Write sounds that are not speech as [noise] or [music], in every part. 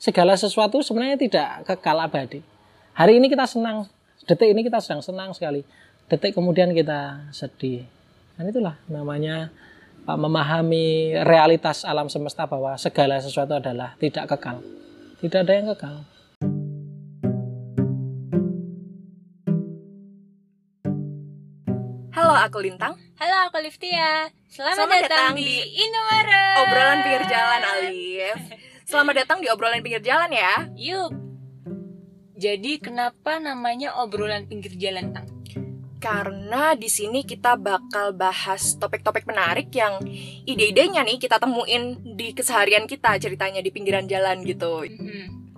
segala sesuatu sebenarnya tidak kekal abadi. Hari ini kita senang, detik ini kita sedang senang sekali. Detik kemudian kita sedih. Dan itulah namanya Pak memahami realitas alam semesta bahwa segala sesuatu adalah tidak kekal. Tidak ada yang kekal. Halo, aku Lintang. Halo, aku Liftia. Selamat, Selamat datang, datang di di Indomaret. Obrolan pinggir jalan, Alif. Selamat datang di obrolan pinggir jalan ya. Yuk. Jadi kenapa namanya obrolan pinggir jalan, Tang? Karena di sini kita bakal bahas topik-topik menarik yang ide-idenya nih kita temuin di keseharian kita ceritanya di pinggiran jalan gitu. Mm-mm.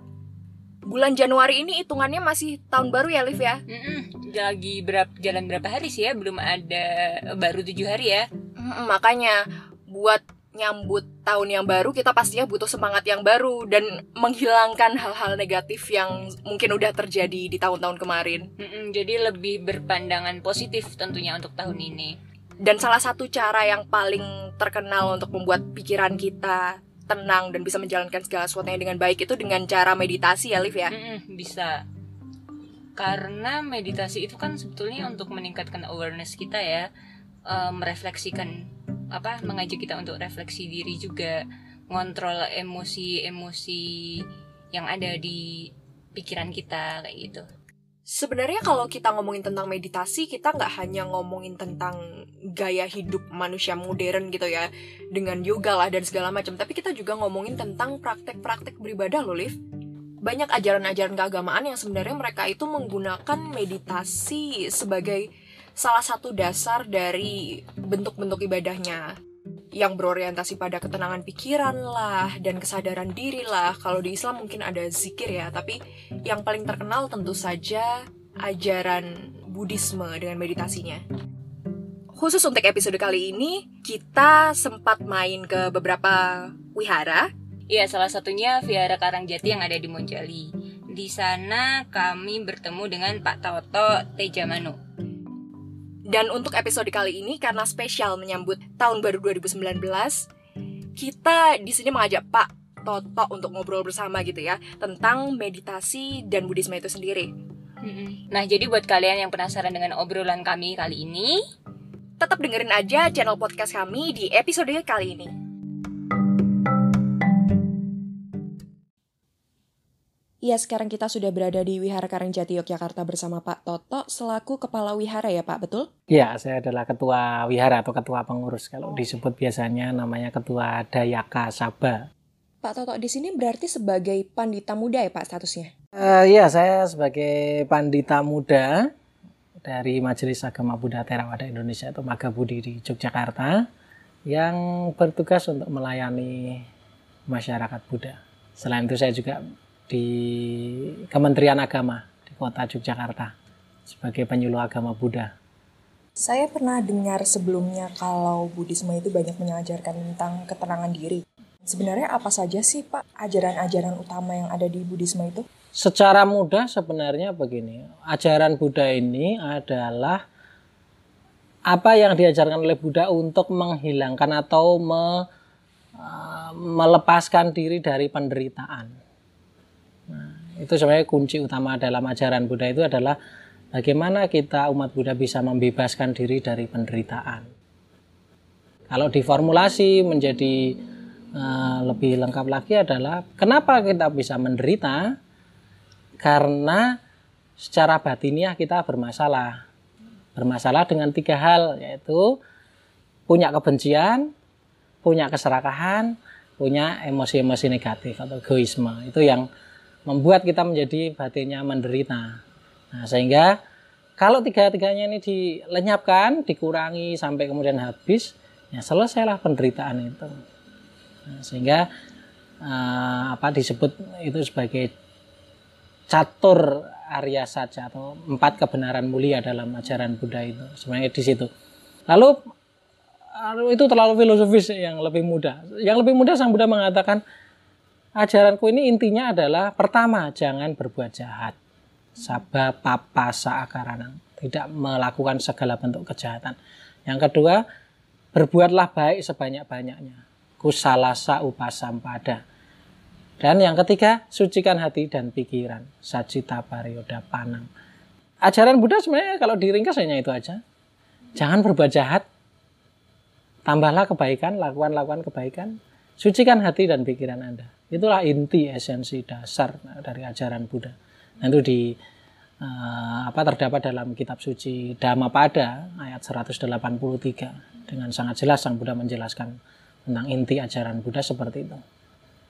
Bulan Januari ini hitungannya masih tahun baru ya, Liv ya? Mm-mm. Lagi berapa jalan berapa hari sih ya? Belum ada baru tujuh hari ya? Mm, makanya buat nyambut tahun yang baru kita pastinya butuh semangat yang baru dan menghilangkan hal-hal negatif yang mungkin udah terjadi di tahun-tahun kemarin. Mm-mm. Jadi lebih berpandangan positif tentunya untuk tahun ini. Dan salah satu cara yang paling terkenal untuk membuat pikiran kita tenang dan bisa menjalankan segala sesuatunya dengan baik itu dengan cara meditasi ya, Liv ya. Mm-mm, bisa. Karena meditasi itu kan sebetulnya untuk meningkatkan awareness kita ya, merefleksikan apa, mengajak kita untuk refleksi diri juga, ngontrol emosi-emosi yang ada di pikiran kita kayak gitu. Sebenarnya kalau kita ngomongin tentang meditasi, kita nggak hanya ngomongin tentang gaya hidup manusia modern gitu ya, dengan yoga lah dan segala macam, tapi kita juga ngomongin tentang praktek-praktek beribadah loh, Liv. Banyak ajaran-ajaran keagamaan yang sebenarnya mereka itu menggunakan meditasi sebagai salah satu dasar dari bentuk-bentuk ibadahnya yang berorientasi pada ketenangan pikiran lah dan kesadaran diri lah. Kalau di Islam mungkin ada zikir ya, tapi yang paling terkenal tentu saja ajaran Buddhisme dengan meditasinya. Khusus untuk episode kali ini, kita sempat main ke beberapa wihara. Iya, salah satunya Vihara Karangjati yang ada di Monjali. Di sana kami bertemu dengan Pak Toto Tejamanu. Dan untuk episode kali ini karena spesial menyambut tahun baru 2019, kita di sini mengajak Pak Toto untuk ngobrol bersama gitu ya tentang meditasi dan Buddhisme itu sendiri. Nah, jadi buat kalian yang penasaran dengan obrolan kami kali ini, Tetap dengerin aja channel podcast kami di episode kali ini. Iya, sekarang kita sudah berada di Wihara Karangjati Yogyakarta bersama Pak Toto selaku Kepala Wihara ya Pak, betul? Ya, saya adalah ketua wihara atau ketua pengurus. Kalau disebut biasanya namanya ketua Dayaka Saba. Pak Toto di sini berarti sebagai pandita muda ya Pak statusnya? Iya, saya sebagai pandita muda dari Majelis Agama Buddha Theravada Indonesia atau Magabudi di Yogyakarta yang bertugas untuk melayani masyarakat Buddha. Selain itu saya juga di Kementerian Agama di Kota Yogyakarta sebagai penyuluh agama Buddha. Saya pernah dengar sebelumnya kalau Buddhisme itu banyak mengajarkan tentang ketenangan diri. Sebenarnya apa saja sih Pak ajaran-ajaran utama yang ada di Buddhisme itu? Secara mudah sebenarnya begini, ajaran Buddha ini adalah apa yang diajarkan oleh Buddha untuk menghilangkan atau me- eh, melepaskan diri dari penderitaan. Itu sebenarnya kunci utama dalam ajaran Buddha itu adalah bagaimana kita umat Buddha bisa membebaskan diri dari penderitaan. Kalau diformulasi menjadi eh, lebih lengkap lagi adalah kenapa kita bisa menderita? Karena secara batiniah kita bermasalah. Bermasalah dengan tiga hal yaitu punya kebencian, punya keserakahan, punya emosi-emosi negatif atau egoisme. Itu yang membuat kita menjadi batinnya menderita. Nah, sehingga kalau tiga-tiganya ini dilenyapkan, dikurangi sampai kemudian habis, ya selesailah penderitaan itu. Nah, sehingga eh, apa disebut itu sebagai catur Arya saja atau empat kebenaran mulia dalam ajaran Buddha itu sebenarnya di situ. Lalu lalu itu terlalu filosofis yang lebih mudah. Yang lebih mudah sang Buddha mengatakan ajaranku ini intinya adalah pertama jangan berbuat jahat. Sabha papa saakaranang. Tidak melakukan segala bentuk kejahatan. Yang kedua, berbuatlah baik sebanyak-banyaknya. Kusalasa upasampada. Dan yang ketiga, sucikan hati dan pikiran. Sajita parioda panang. Ajaran Buddha sebenarnya kalau diringkas hanya itu aja. Jangan berbuat jahat. Tambahlah kebaikan, lakukan-lakukan kebaikan. Sucikan hati dan pikiran Anda. Itulah inti esensi dasar dari ajaran Buddha. Nah, itu di uh, apa terdapat dalam kitab suci Dhammapada ayat 183 dengan sangat jelas sang Buddha menjelaskan tentang inti ajaran Buddha seperti itu.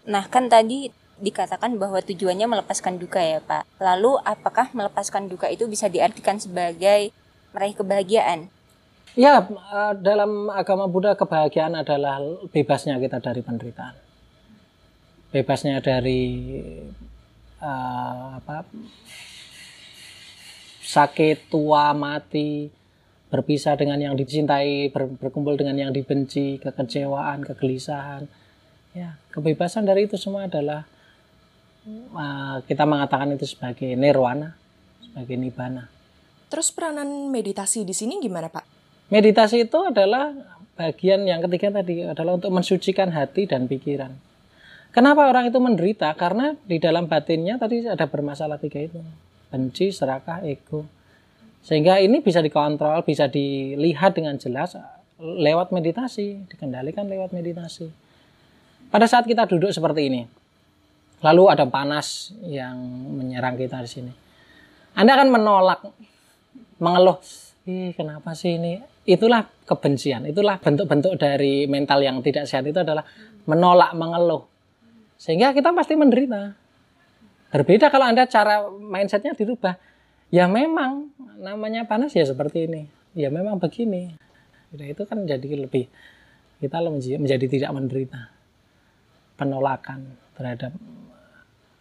Nah, kan tadi dikatakan bahwa tujuannya melepaskan duka ya, Pak. Lalu apakah melepaskan duka itu bisa diartikan sebagai meraih kebahagiaan? Ya, eh, dalam agama Buddha kebahagiaan adalah bebasnya kita dari penderitaan. Bebasnya dari uh, apa sakit, tua, mati, berpisah dengan yang dicintai, ber, berkumpul dengan yang dibenci, kekecewaan, kegelisahan. Ya, kebebasan dari itu semua adalah uh, kita mengatakan itu sebagai nirwana, sebagai nibbana. Terus peranan meditasi di sini gimana, Pak? Meditasi itu adalah bagian yang ketiga tadi adalah untuk mensucikan hati dan pikiran. Kenapa orang itu menderita? Karena di dalam batinnya tadi ada bermasalah tiga itu. Benci, serakah, ego. Sehingga ini bisa dikontrol, bisa dilihat dengan jelas lewat meditasi, dikendalikan lewat meditasi. Pada saat kita duduk seperti ini, lalu ada panas yang menyerang kita di sini. Anda akan menolak, mengeluh, ih kenapa sih ini? Itulah kebencian, itulah bentuk-bentuk dari mental yang tidak sehat itu adalah menolak, mengeluh. Sehingga kita pasti menderita. Berbeda kalau Anda cara mindsetnya dirubah. Ya memang namanya panas ya seperti ini. Ya memang begini. Udah itu kan jadi lebih kita menjadi tidak menderita penolakan terhadap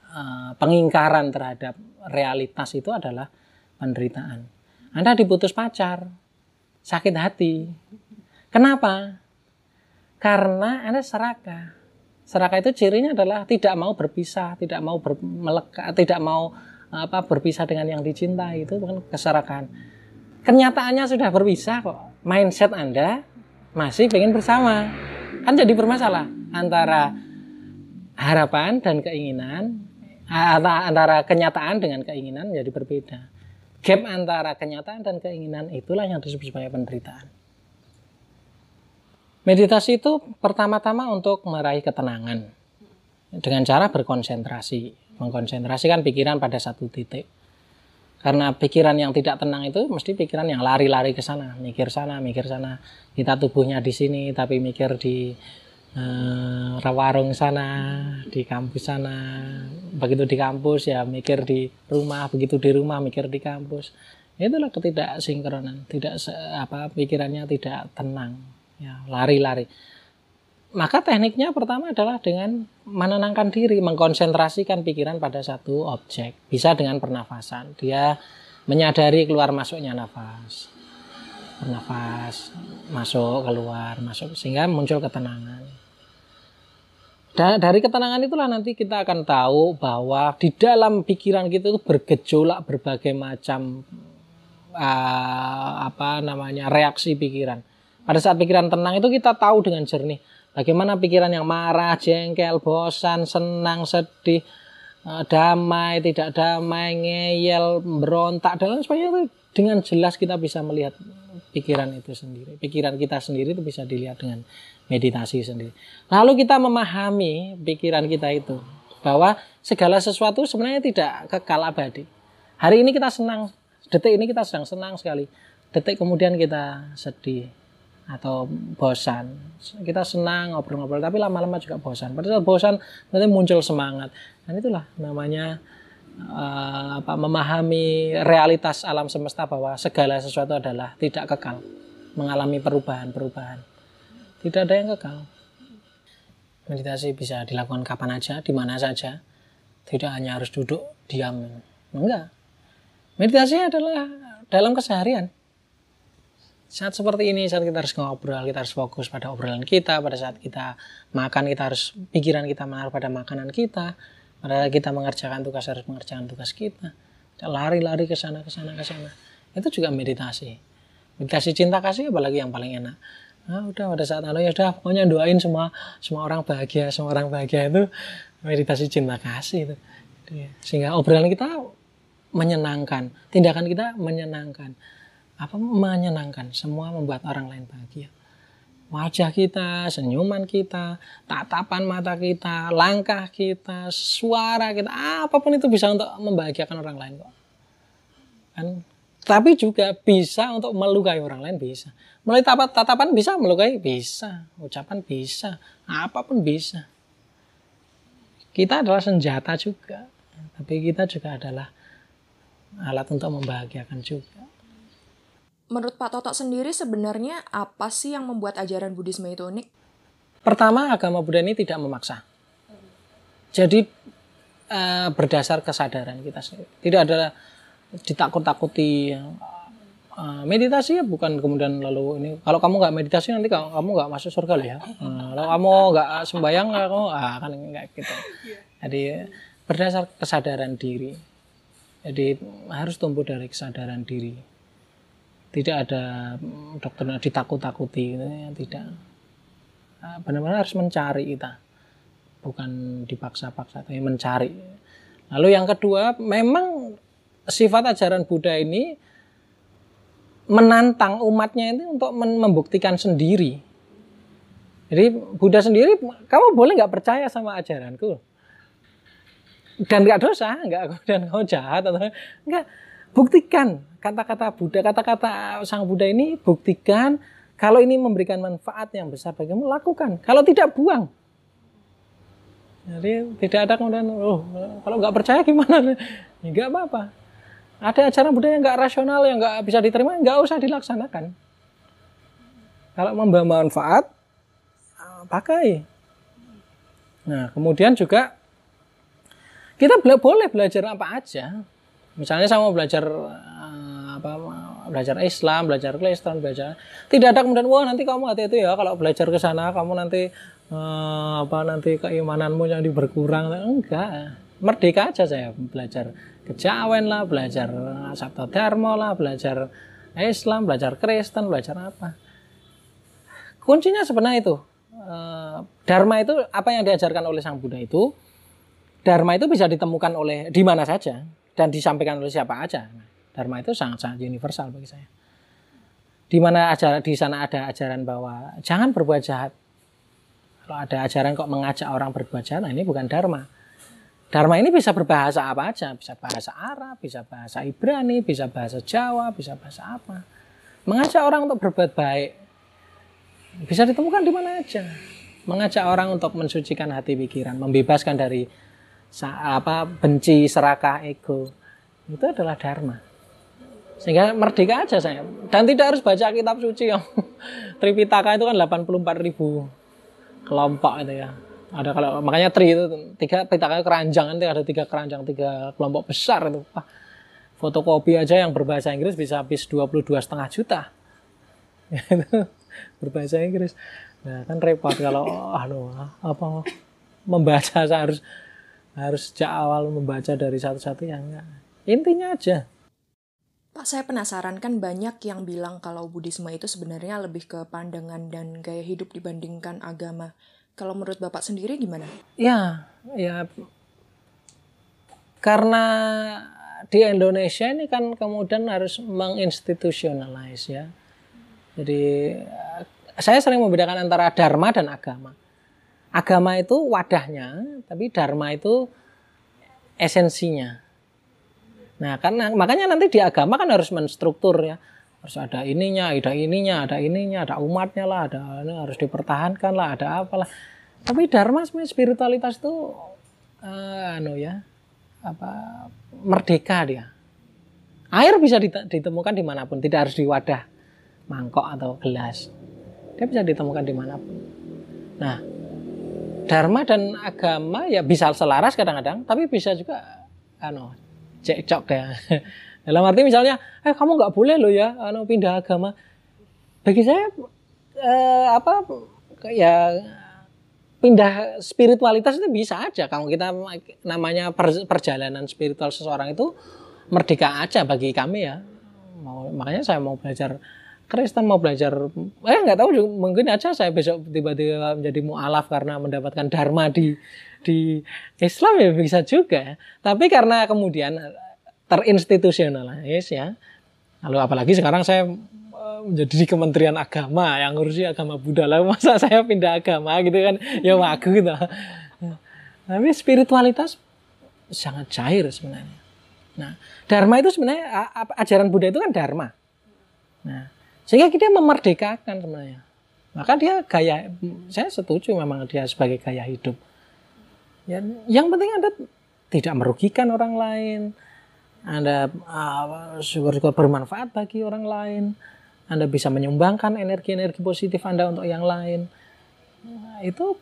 uh, pengingkaran terhadap realitas itu adalah penderitaan. Anda diputus pacar sakit hati. Kenapa? Karena anda serakah serakah itu cirinya adalah tidak mau berpisah tidak mau ber, tidak mau apa berpisah dengan yang dicintai itu bukan keserakan. Kenyataannya sudah berpisah kok. Mindset Anda masih ingin bersama. Kan jadi bermasalah antara harapan dan keinginan antara kenyataan dengan keinginan jadi berbeda. Gap antara kenyataan dan keinginan itulah yang disebut sebagai penderitaan. Meditasi itu pertama-tama untuk meraih ketenangan dengan cara berkonsentrasi mengkonsentrasikan pikiran pada satu titik. Karena pikiran yang tidak tenang itu mesti pikiran yang lari-lari ke sana, mikir sana, mikir sana. Kita tubuhnya di sini tapi mikir di uh, warung sana, di kampus sana. Begitu di kampus ya mikir di rumah, begitu di rumah mikir di kampus. Itulah ketidaksinkronan, tidak apa pikirannya tidak tenang, ya lari-lari maka tekniknya pertama adalah dengan menenangkan diri, mengkonsentrasikan pikiran pada satu objek. Bisa dengan pernafasan. Dia menyadari keluar masuknya nafas. Bernafas, masuk, keluar, masuk. Sehingga muncul ketenangan. Dan dari ketenangan itulah nanti kita akan tahu bahwa di dalam pikiran kita itu bergejolak berbagai macam uh, apa namanya reaksi pikiran. Pada saat pikiran tenang itu kita tahu dengan jernih Bagaimana pikiran yang marah, jengkel, bosan, senang, sedih, eh, damai, tidak damai, ngeyel, berontak dan lain sebagainya itu dengan jelas kita bisa melihat pikiran itu sendiri. Pikiran kita sendiri itu bisa dilihat dengan meditasi sendiri. Lalu kita memahami pikiran kita itu bahwa segala sesuatu sebenarnya tidak kekal abadi. Hari ini kita senang, detik ini kita sedang senang sekali. Detik kemudian kita sedih, atau bosan. Kita senang ngobrol-ngobrol, tapi lama-lama juga bosan. Pada saat bosan, nanti muncul semangat. Dan itulah namanya uh, apa memahami realitas alam semesta bahwa segala sesuatu adalah tidak kekal, mengalami perubahan-perubahan. Tidak ada yang kekal. Meditasi bisa dilakukan kapan aja, di mana saja. Tidak hanya harus duduk diam. Enggak. Meditasi adalah dalam keseharian saat seperti ini saat kita harus ngobrol kita harus fokus pada obrolan kita pada saat kita makan kita harus pikiran kita menaruh pada makanan kita pada saat kita mengerjakan tugas harus mengerjakan tugas kita. Lari-lari ke sana ke sana ke sana. Itu juga meditasi. Meditasi cinta kasih apalagi yang paling enak? Nah, udah pada saat anu ya udah pokoknya doain semua semua orang bahagia semua orang bahagia itu meditasi cinta kasih itu. Iya. sehingga obrolan kita menyenangkan tindakan kita menyenangkan apa menyenangkan? Semua membuat orang lain bahagia. Wajah kita senyuman kita tatapan mata kita langkah kita suara kita apa pun itu bisa untuk membahagiakan orang lain kok. Kan? Tapi juga bisa untuk melukai orang lain bisa. Melalui tatapan bisa melukai bisa. Ucapan bisa apa pun bisa. Kita adalah senjata juga tapi kita juga adalah alat untuk membahagiakan juga. Menurut Pak Toto sendiri sebenarnya apa sih yang membuat ajaran Buddhisme itu unik? Pertama, agama Buddha ini tidak memaksa. Jadi uh, berdasar kesadaran kita sendiri. Tidak ada ditakut-takuti. Uh, meditasi ya bukan kemudian lalu ini kalau kamu nggak meditasi nanti kamu kamu nggak masuk surga loh ya. Uh, kalau kamu nggak sembayang ya kamu ah, kan nggak gitu. Jadi berdasar kesadaran diri. Jadi harus tumbuh dari kesadaran diri. Tidak ada mm, dokter ditakut-takuti, gitu ya, tidak. Ah, benar-benar harus mencari kita, bukan dipaksa-paksa, tapi mencari. Lalu yang kedua, memang sifat ajaran Buddha ini menantang umatnya itu untuk membuktikan sendiri. Jadi Buddha sendiri, kamu boleh nggak percaya sama ajaranku? dan nggak dosa, nggak [laughs] kemudian kau jahat atau nggak buktikan kata-kata Buddha, kata-kata sang Buddha ini buktikan kalau ini memberikan manfaat yang besar bagimu lakukan. Kalau tidak buang. Jadi tidak ada kemudian, oh kalau nggak percaya gimana? [laughs] Nggak apa-apa. Ada acara Buddha yang nggak rasional yang nggak bisa diterima, nggak usah dilaksanakan. Kalau membawa manfaat, pakai. Nah kemudian juga kita boleh belajar apa aja misalnya saya mau belajar uh, apa belajar Islam belajar Kristen belajar tidak ada kemudian wah nanti kamu hati itu ya kalau belajar ke sana kamu nanti uh, apa nanti keimananmu jadi berkurang. Enggak merdeka aja saya belajar kejawen lah belajar sabta dharma lah belajar Islam belajar Kristen belajar apa. Kuncinya sebenarnya itu uh, dharma itu apa yang diajarkan oleh sang Buddha itu Dharma itu bisa ditemukan oleh di mana saja dan disampaikan oleh siapa aja. Dharma itu sangat-sangat universal bagi saya. Di mana ajaran di sana ada ajaran bahwa jangan berbuat jahat. Kalau ada ajaran kok mengajak orang berbuat jahat, nah ini bukan dharma. Dharma ini bisa berbahasa apa aja, bisa bahasa Arab, bisa bahasa Ibrani, bisa bahasa Jawa, bisa bahasa apa. Mengajak orang untuk berbuat baik bisa ditemukan di mana aja. Mengajak orang untuk mensucikan hati pikiran, membebaskan dari apa benci serakah ego. Itu adalah dharma. Sehingga merdeka aja saya. Dan tidak harus baca kitab suci yang [laughs] Tripitaka itu kan 84 ribu kelompok itu ya. Ada kalau makanya tri itu tiga pitaka keranjang nanti ada tiga keranjang tiga kelompok besar itu. Wah, fotokopi aja yang berbahasa Inggris bisa habis 22 setengah juta. [laughs] Berbahasa Inggris. Nah kan repot kalau aduh apa membaca saya harus harus sejak awal membaca dari satu-satu yang enggak. Intinya aja. Pak, saya penasaran kan banyak yang bilang kalau Buddhisme itu sebenarnya lebih ke pandangan dan gaya hidup dibandingkan agama. Kalau menurut Bapak sendiri gimana? Ya, ya karena di Indonesia ini kan kemudian harus menginstitutionalize ya. Jadi saya sering membedakan antara dharma dan agama agama itu wadahnya, tapi dharma itu esensinya. Nah, karena makanya nanti di agama kan harus menstruktur ya. Harus ada ininya, ada ininya, ada ininya, ada umatnya lah, ada ini harus dipertahankan lah, ada apalah. Tapi dharma sebenarnya spiritualitas itu uh, anu ya, apa merdeka dia. Air bisa ditemukan di mana pun, tidak harus di wadah mangkok atau gelas. Dia bisa ditemukan di mana pun. Nah, dharma dan agama ya bisa selaras kadang-kadang, tapi bisa juga ano cekcok ya. [laughs] Dalam arti misalnya, eh kamu nggak boleh loh ya, ano pindah agama. Bagi saya eh, apa ya pindah spiritualitas itu bisa aja kalau kita namanya perjalanan spiritual seseorang itu merdeka aja bagi kami ya. Makanya saya mau belajar Kristen mau belajar eh nggak tahu juga mungkin aja saya besok tiba-tiba menjadi mualaf karena mendapatkan dharma di di Islam ya bisa juga. Tapi karena kemudian terinstitusionalis ya. Lalu apalagi sekarang saya eh, menjadi di Kementerian Agama yang ngurusi agama Buddha lah masa [laughs] saya pindah agama gitu kan ya wagu gitu. Tapi spiritualitas sangat cair sebenarnya. Nah, dharma itu sebenarnya ajaran Buddha itu kan dharma. Nah, sehingga dia memerdekakan sebenarnya. Maka dia gaya, saya setuju memang dia sebagai gaya hidup. Ya, yang penting Anda tidak merugikan orang lain, Anda uh, syukur-syukur bermanfaat bagi orang lain, Anda bisa menyumbangkan energi-energi positif Anda untuk yang lain. Nah, itu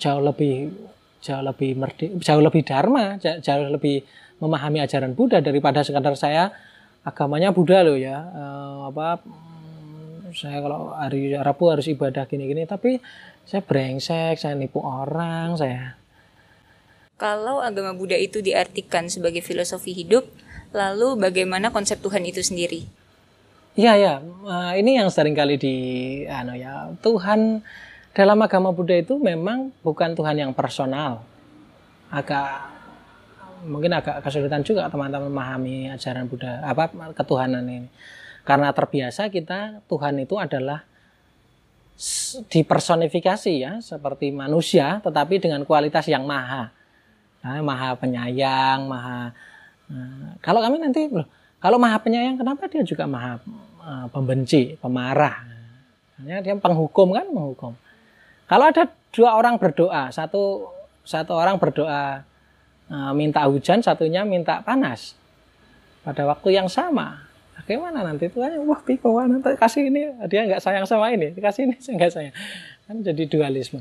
jauh lebih jauh lebih merdeka, jauh lebih dharma, jauh lebih memahami ajaran Buddha daripada sekadar saya agamanya Buddha loh ya. Uh, apa saya kalau hari Rabu harus ibadah gini-gini tapi saya brengsek saya nipu orang saya kalau agama Buddha itu diartikan sebagai filosofi hidup lalu bagaimana konsep Tuhan itu sendiri Iya ya, ini yang sering kali di ano ya, Tuhan dalam agama Buddha itu memang bukan Tuhan yang personal. Agak mungkin agak kesulitan juga teman-teman memahami ajaran Buddha apa ketuhanan ini. Karena terbiasa kita Tuhan itu adalah dipersonifikasi ya seperti manusia tetapi dengan kualitas yang maha. Nah, maha penyayang, maha nah, kalau kami nanti loh, kalau maha penyayang kenapa dia juga maha uh, pembenci, pemarah. Hanya dia penghukum kan, menghukum. Kalau ada dua orang berdoa, satu satu orang berdoa uh, minta hujan, satunya minta panas pada waktu yang sama bagaimana nanti? Itu kan wah bingung. Nanti kasih ini. Dia nggak sayang sama ini. Kasih ini [laughs] nggak sayang. Kan jadi dualisme.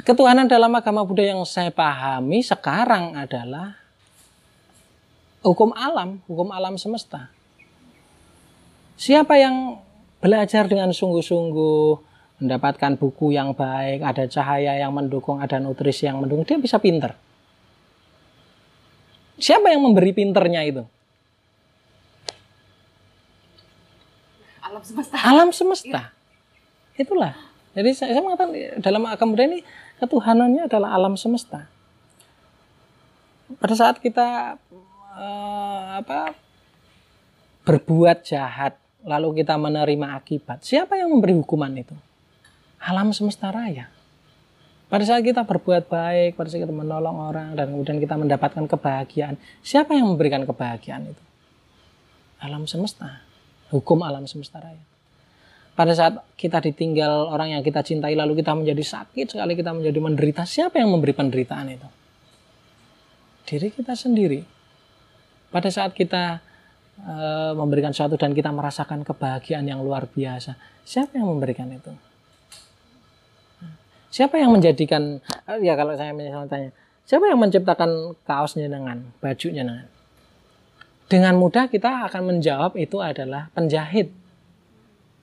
Ketuhanan dalam agama Buddha yang saya pahami sekarang adalah hukum alam hukum alam semesta. Siapa yang belajar dengan sungguh-sungguh mendapatkan buku yang baik, ada cahaya yang mendukung, ada nutrisi yang mendukung, dia bisa pinter. Siapa yang memberi pinternya itu? Alam semesta. Alam semesta. Itulah. Jadi saya, saya mengatakan dalam kemudian ini ketuhanannya adalah alam semesta. Pada saat kita uh, apa berbuat jahat lalu kita menerima akibat, siapa yang memberi hukuman itu? Alam semesta raya. Pada saat kita berbuat baik, pada saat kita menolong orang dan kemudian kita mendapatkan kebahagiaan, siapa yang memberikan kebahagiaan itu? Alam semesta hukum alam semesta raya. Pada saat kita ditinggal orang yang kita cintai lalu kita menjadi sakit sekali kita menjadi menderita, siapa yang memberi penderitaan itu? Diri kita sendiri. Pada saat kita e, memberikan sesuatu dan kita merasakan kebahagiaan yang luar biasa, siapa yang memberikan itu? Siapa yang menjadikan ya kalau saya misalnya tanya, siapa yang menciptakan kaosnya dengan bajunya dengan? Dengan mudah kita akan menjawab itu adalah penjahit.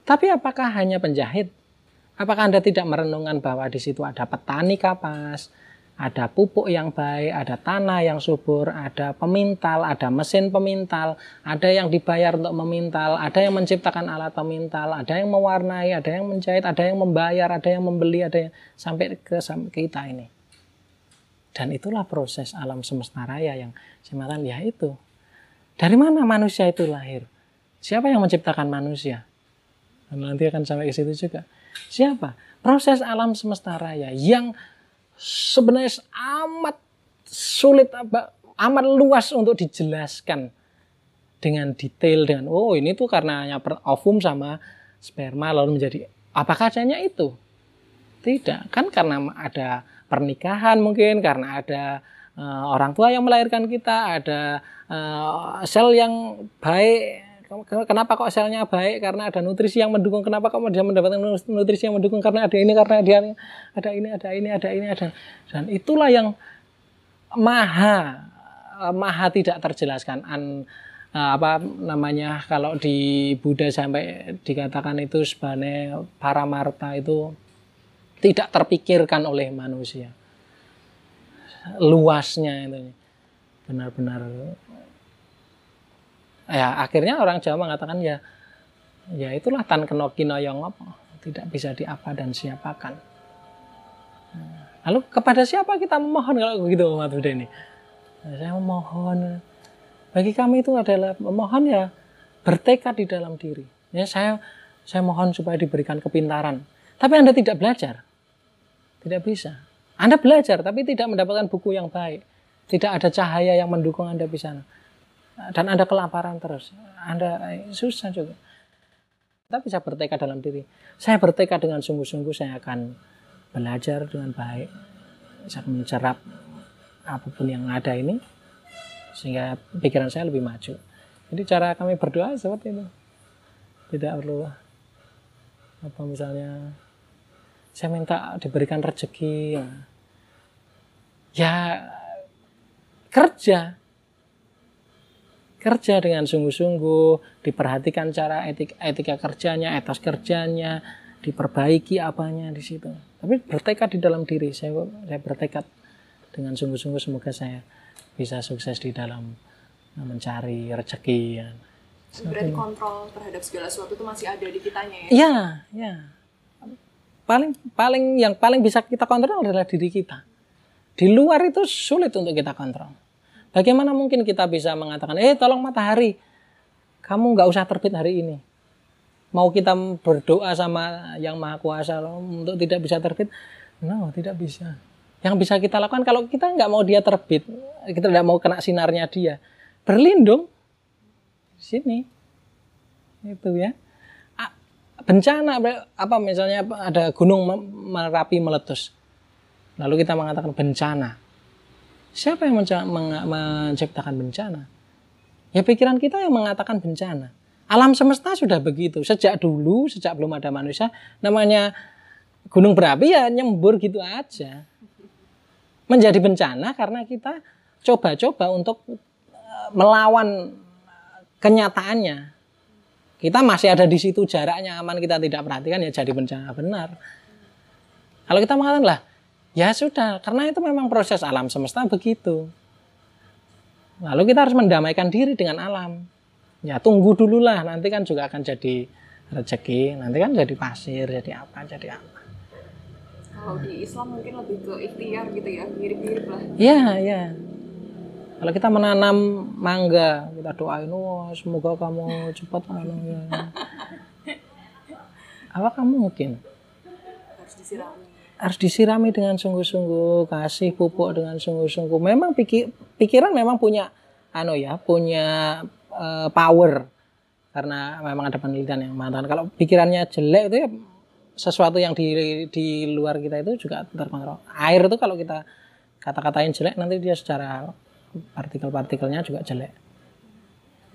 Tapi apakah hanya penjahit? Apakah Anda tidak merenungkan bahwa di situ ada petani kapas, ada pupuk yang baik, ada tanah yang subur, ada pemintal, ada mesin pemintal, ada yang dibayar untuk memintal, ada yang menciptakan alat pemintal, ada yang mewarnai, ada yang menjahit, ada yang membayar, ada yang membeli, ada yang sampai ke kita ini. Dan itulah proses alam semesta raya yang saya ya itu dari mana manusia itu lahir? Siapa yang menciptakan manusia? Dan nanti akan sampai ke situ juga. Siapa? Proses alam semesta raya yang sebenarnya amat sulit amat luas untuk dijelaskan dengan detail dengan oh ini tuh karena ovum sama sperma lalu menjadi apakah adanya itu tidak kan karena ada pernikahan mungkin karena ada uh, orang tua yang melahirkan kita, ada uh, sel yang baik. Kenapa kok selnya baik? Karena ada nutrisi yang mendukung. Kenapa kok dia mendapatkan nutrisi yang mendukung? Karena ada ini, karena dia ada ini, ada ini, ada ini, ada. Dan itulah yang maha maha tidak terjelaskan. An, apa namanya kalau di Buddha sampai dikatakan itu sebenarnya para marta itu tidak terpikirkan oleh manusia luasnya itu benar-benar ya akhirnya orang Jawa mengatakan ya ya itulah tan kenokino yang apa tidak bisa diapa dan siapakan Lalu kepada siapa kita memohon kalau begitu umat Buddha ini? Nah, saya memohon. Bagi kami itu adalah memohon ya bertekad di dalam diri. Ya saya saya mohon supaya diberikan kepintaran. Tapi Anda tidak belajar. Tidak bisa. Anda belajar tapi tidak mendapatkan buku yang baik. Tidak ada cahaya yang mendukung Anda di sana. Dan Anda kelaparan terus. Anda eh, susah juga. Tapi saya bertekad dalam diri. Saya bertekad dengan sungguh-sungguh saya akan belajar dengan baik. Saya akan mencerap apa pun yang ada ini sehingga pikiran saya lebih maju. Jadi cara kami berdoa seperti itu. Tidak perlu apa misalnya saya minta diberikan rezeki. Ya kerja kerja dengan sungguh-sungguh, diperhatikan cara etika, etika kerjanya, etos kerjanya, diperbaiki apanya di situ. Tapi bertekad di dalam diri, saya, saya bertekad dengan sungguh-sungguh semoga saya bisa sukses di dalam mencari rezeki ya. Berarti kontrol terhadap segala sesuatu itu masih ada di kitanya ya? Iya, iya. Paling paling yang paling bisa kita kontrol adalah diri kita. Di luar itu sulit untuk kita kontrol. Bagaimana mungkin kita bisa mengatakan, eh tolong matahari, kamu nggak usah terbit hari ini. Mau kita berdoa sama yang maha kuasa untuk tidak bisa terbit? No, tidak bisa. Yang bisa kita lakukan kalau kita nggak mau dia terbit, kita tidak mau kena sinarnya dia, berlindung sini itu ya bencana apa misalnya ada gunung merapi meletus. Lalu kita mengatakan bencana. Siapa yang menciptakan bencana? Ya pikiran kita yang mengatakan bencana. Alam semesta sudah begitu. Sejak dulu sejak belum ada manusia namanya gunung berapi ya nyembur gitu aja. Menjadi bencana karena kita coba-coba untuk eh, melawan kenyataannya kita masih ada di situ jaraknya aman kita tidak perhatikan ya jadi bencana. Benar. Kalau kita mengatakan lah ya sudah karena itu memang proses alam semesta begitu. Lalu kita harus mendamaikan diri dengan alam. Ya tunggu dulu lah nanti kan juga akan jadi rezeki nanti kan jadi pasir jadi apa jadi apa. Kalau di Islam mungkin lebih ke ikhtiar gitu ya mirip-mirip lah. Iya iya kalau kita menanam mangga, kita doain, wah semoga kamu cepat anu ya. Apa kamu mungkin? Harus disirami. Harus disirami dengan sungguh-sungguh, kasih pupuk dengan sungguh-sungguh. Memang pikir, pikiran memang punya anu ya, punya uh, power. Karena memang ada penelitian yang mengatakan kalau pikirannya jelek itu ya sesuatu yang di di luar kita itu juga terkontrol. Air itu kalau kita kata-katain jelek nanti dia secara partikel-partikelnya juga jelek.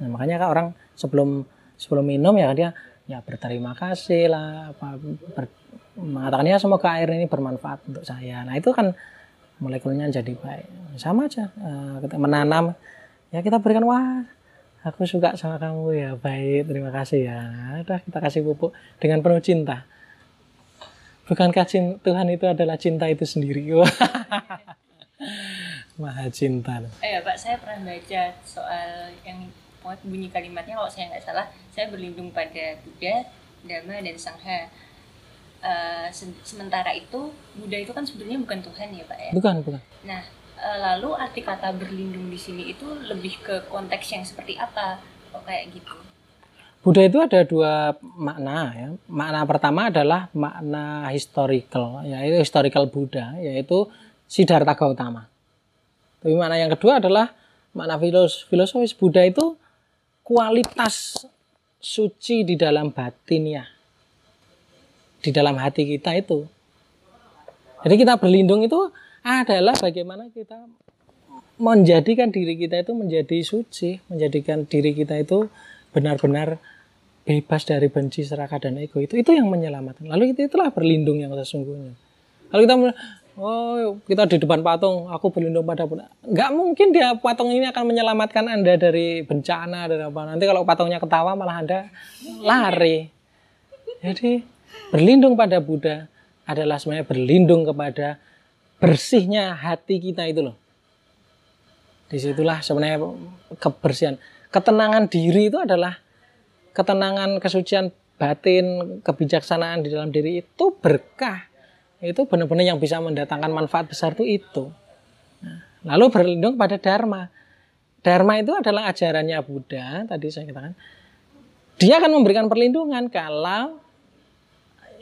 Nah, makanya kan orang sebelum sebelum minum ya dia ya berterima kasih lah apa ber, mengatakan ya semoga air ini bermanfaat untuk saya. Nah, itu kan molekulnya jadi baik. Sama aja uh, menanam ya kita berikan wah aku suka sama kamu ya baik terima kasih ya nah, kita kasih pupuk dengan penuh cinta bukankah Tuhan itu adalah cinta itu sendiri [laughs] Maha cinta. Eh ya Pak, saya pernah baca soal yang bunyi kalimatnya kalau saya nggak salah, saya berlindung pada Buddha, Dharma dan Sangha. Uh, sementara itu Buddha itu kan sebetulnya bukan Tuhan ya Pak ya? Bukan, bukan. Nah, uh, lalu arti kata berlindung di sini itu lebih ke konteks yang seperti apa? Kok kayak gitu? Buddha itu ada dua makna ya. Makna pertama adalah makna historical, yaitu historical Buddha, yaitu Siddhartha Gautama. Tapi makna yang kedua adalah makna filosofis Buddha itu kualitas suci di dalam batin ya. Di dalam hati kita itu. Jadi kita berlindung itu adalah bagaimana kita menjadikan diri kita itu menjadi suci, menjadikan diri kita itu benar-benar bebas dari benci, serakah dan ego itu itu yang menyelamatkan. Lalu itu itulah berlindung yang sesungguhnya. Kalau kita Oh, kita di depan patung, aku berlindung pada Buddha. Nggak mungkin dia patung ini akan menyelamatkan Anda dari bencana dan apa. Nanti kalau patungnya ketawa malah Anda lari. Jadi berlindung pada Buddha adalah sebenarnya berlindung kepada bersihnya hati kita itu loh. Di situlah sebenarnya kebersihan. Ketenangan diri itu adalah ketenangan kesucian batin, kebijaksanaan di dalam diri itu berkah itu benar-benar yang bisa mendatangkan manfaat besar itu itu. Lalu berlindung pada dharma. Dharma itu adalah ajarannya Buddha, tadi saya katakan. Dia akan memberikan perlindungan kalau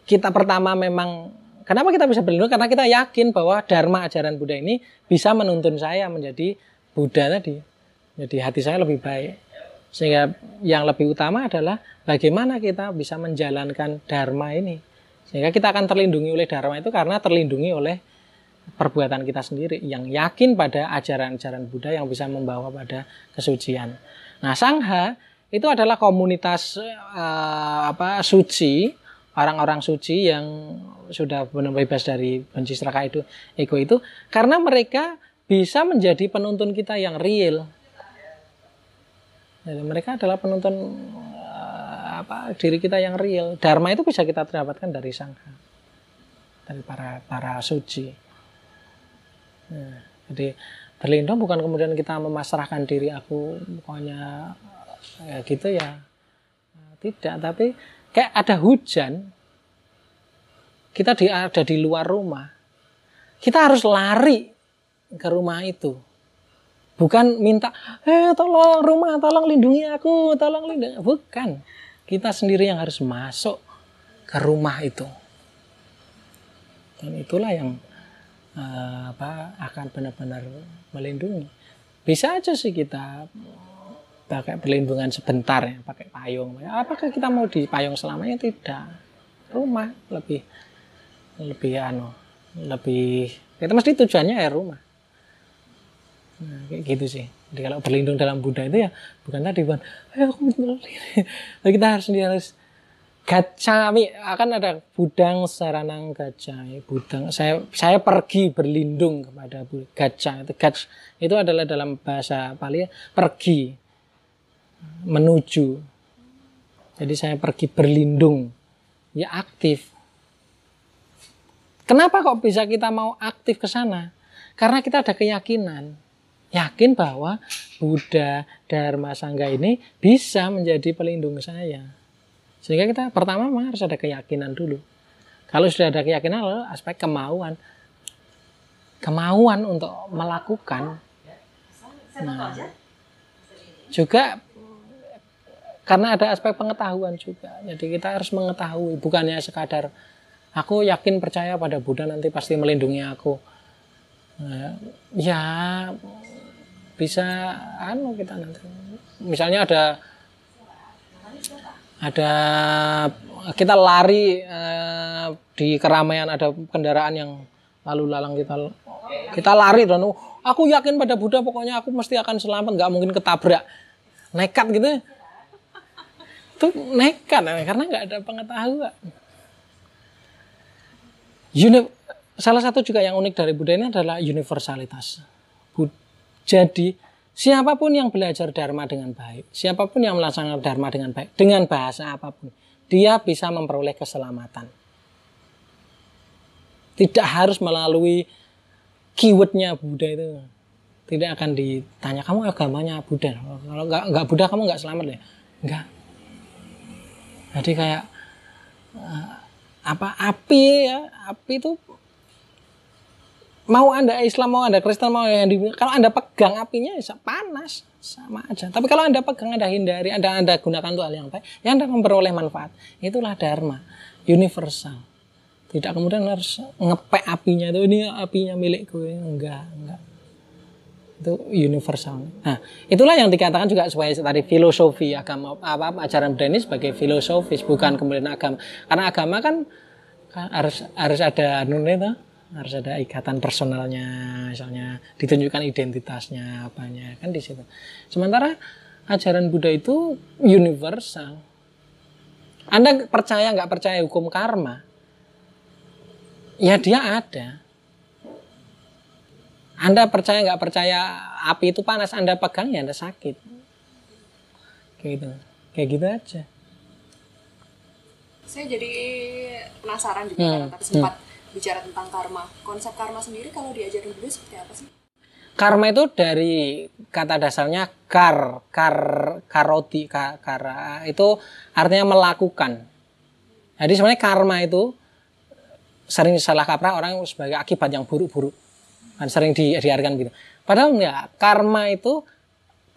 kita pertama memang kenapa kita bisa berlindung karena kita yakin bahwa dharma ajaran Buddha ini bisa menuntun saya menjadi Buddha tadi. Jadi hati saya lebih baik. Sehingga yang lebih utama adalah bagaimana kita bisa menjalankan dharma ini. Sehingga kita akan terlindungi oleh dharma itu karena terlindungi oleh perbuatan kita sendiri yang yakin pada ajaran-ajaran Buddha yang bisa membawa pada kesucian. Nah, sangha itu adalah komunitas uh, apa suci, orang-orang suci yang sudah benar bebas dari benci serakah itu, ego itu karena mereka bisa menjadi penuntun kita yang real jadi mereka adalah penuntun apa diri kita yang real. Dharma itu bisa kita dapatkan dari sangha, dari para para suci. Nah, jadi berlindung bukan kemudian kita memasrahkan diri aku pokoknya ya gitu ya tidak tapi kayak ada hujan kita di, ada di luar rumah kita harus lari ke rumah itu Bukan minta, eh tolong rumah, tolong lindungi aku, tolong lindungi. Bukan. Kita sendiri yang harus masuk ke rumah itu. Dan itulah yang uh, apa akan benar-benar melindungi. Bisa aja sih kita pakai perlindungan sebentar ya, pakai payung. Apakah kita mau di payung selamanya? Tidak. Rumah lebih lebih anu, lebih itu mesti tujuannya ya rumah. Nah, kayak gitu sih. Jadi kalau berlindung dalam Buddha itu ya bukan tadi bukan, ayo aku Tapi [laughs] kita harus sendiri harus gacami akan ada budang saranang gacami budang saya saya pergi berlindung kepada gaca itu gac itu adalah dalam bahasa Pali pergi menuju. Jadi saya pergi berlindung. Ya aktif. Kenapa kok bisa kita mau aktif ke sana? Karena kita ada keyakinan yakin bahwa Buddha, Dharma, Sangga ini bisa menjadi pelindung saya. Sehingga kita pertama memang harus ada keyakinan dulu. Kalau sudah ada keyakinan, lalu aspek kemauan. Kemauan untuk melakukan. Nah, juga karena ada aspek pengetahuan juga. Jadi kita harus mengetahui, bukannya sekadar aku yakin percaya pada Buddha nanti pasti melindungi aku. Nah, ya bisa anu kita nanti. Misalnya ada ada kita lari eh, di keramaian ada kendaraan yang lalu lalang kita kita lari dan oh, aku yakin pada Buddha pokoknya aku mesti akan selamat nggak mungkin ketabrak. Nekat gitu itu nekat karena nggak ada pengetahuan. Uni, salah satu juga yang unik dari Buddha ini adalah universalitas jadi siapa pun yang belajar dharma dengan baik, siapa pun yang melaksanakan dharma dengan baik, dengan bahasa apa pun, dia bisa memperoleh keselamatan. Tidak harus melalui keywordnya Buddha itu. Tidak akan ditanya kamu agamanya Buddha. Kalau nggak nggak Buddha kamu nggak selamat ya? Enggak. Jadi kayak uh, apa api ya api itu mau anda Islam mau anda Kristen mau yang di, kalau anda pegang apinya ya panas sama aja. Tapi kalau anda pegang anda hindari anda anda gunakan untuk hal yang baik yang anda memperoleh manfaat. Itulah dharma universal. Tidak kemudian harus ngepek apinya itu ini apinya milikku enggak enggak. Itu universal. Nah itulah yang dikatakan juga supaya tadi filosofi agama apa, apa ajaran Buddha ini sebagai filosofis bukan kemudian agama. Karena agama kan, harus harus ada anu itu harus ada ikatan personalnya misalnya ditunjukkan identitasnya apanya kan di situ. Sementara ajaran Buddha itu universal. Anda percaya nggak percaya hukum karma? Ya dia ada. Anda percaya nggak percaya api itu panas anda pegang ya anda sakit. Kayak gitu. Kayak gitu aja. Saya jadi penasaran juga hmm. karena tadi sempat hmm bicara tentang karma. Konsep karma sendiri kalau diajarin Buddha seperti apa sih? Karma itu dari kata dasarnya kar, kar, karoti, kar, kara itu artinya melakukan. Jadi sebenarnya karma itu sering salah kaprah orang sebagai akibat yang buruk-buruk kan sering di, diartikan gitu padahal enggak karma itu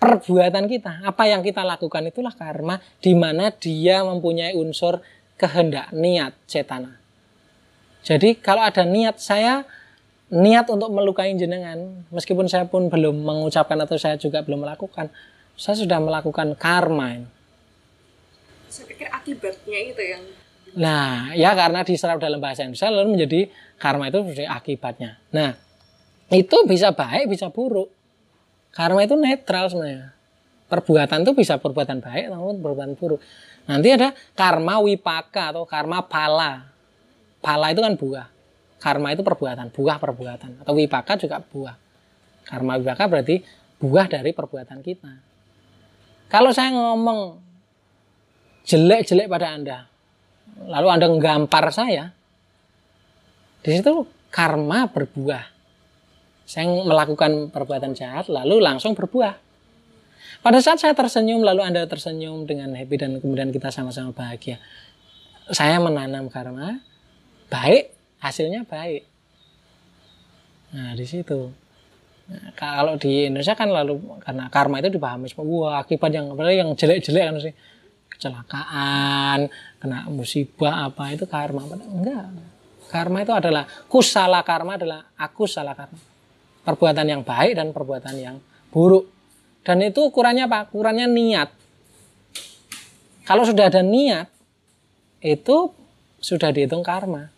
perbuatan kita apa yang kita lakukan itulah karma di mana dia mempunyai unsur kehendak niat cetana jadi kalau ada niat saya niat untuk melukai jenengan, meskipun saya pun belum mengucapkan atau saya juga belum melakukan, saya sudah melakukan karma. Saya pikir akibatnya itu yang Nah, ya karena diserap dalam bahasa Indonesia lalu menjadi karma itu menjadi akibatnya. Nah, itu bisa baik, bisa buruk. Karma itu netral sebenarnya. Perbuatan itu bisa perbuatan baik namun perbuatan buruk. Nanti ada karma wipaka atau karma pala. Pala itu kan buah. Karma itu perbuatan, buah perbuatan. Atau wipaka juga buah. Karma wipaka berarti buah dari perbuatan kita. Kalau saya ngomong jelek-jelek pada Anda, lalu Anda nggampar saya, di situ karma berbuah. Saya melakukan perbuatan jahat, lalu langsung berbuah. Pada saat saya tersenyum, lalu Anda tersenyum dengan happy dan kemudian kita sama-sama bahagia. Saya menanam karma, baik, hasilnya baik. Nah, di situ. Nah, kalau di Indonesia kan lalu karena karma itu dipahami wah akibat yang yang jelek-jelek kan sih kecelakaan, kena musibah apa itu karma. Enggak. Karma itu adalah kusala karma adalah aku salah karma. Perbuatan yang baik dan perbuatan yang buruk. Dan itu ukurannya apa? Ukurannya niat. Kalau sudah ada niat, itu sudah dihitung karma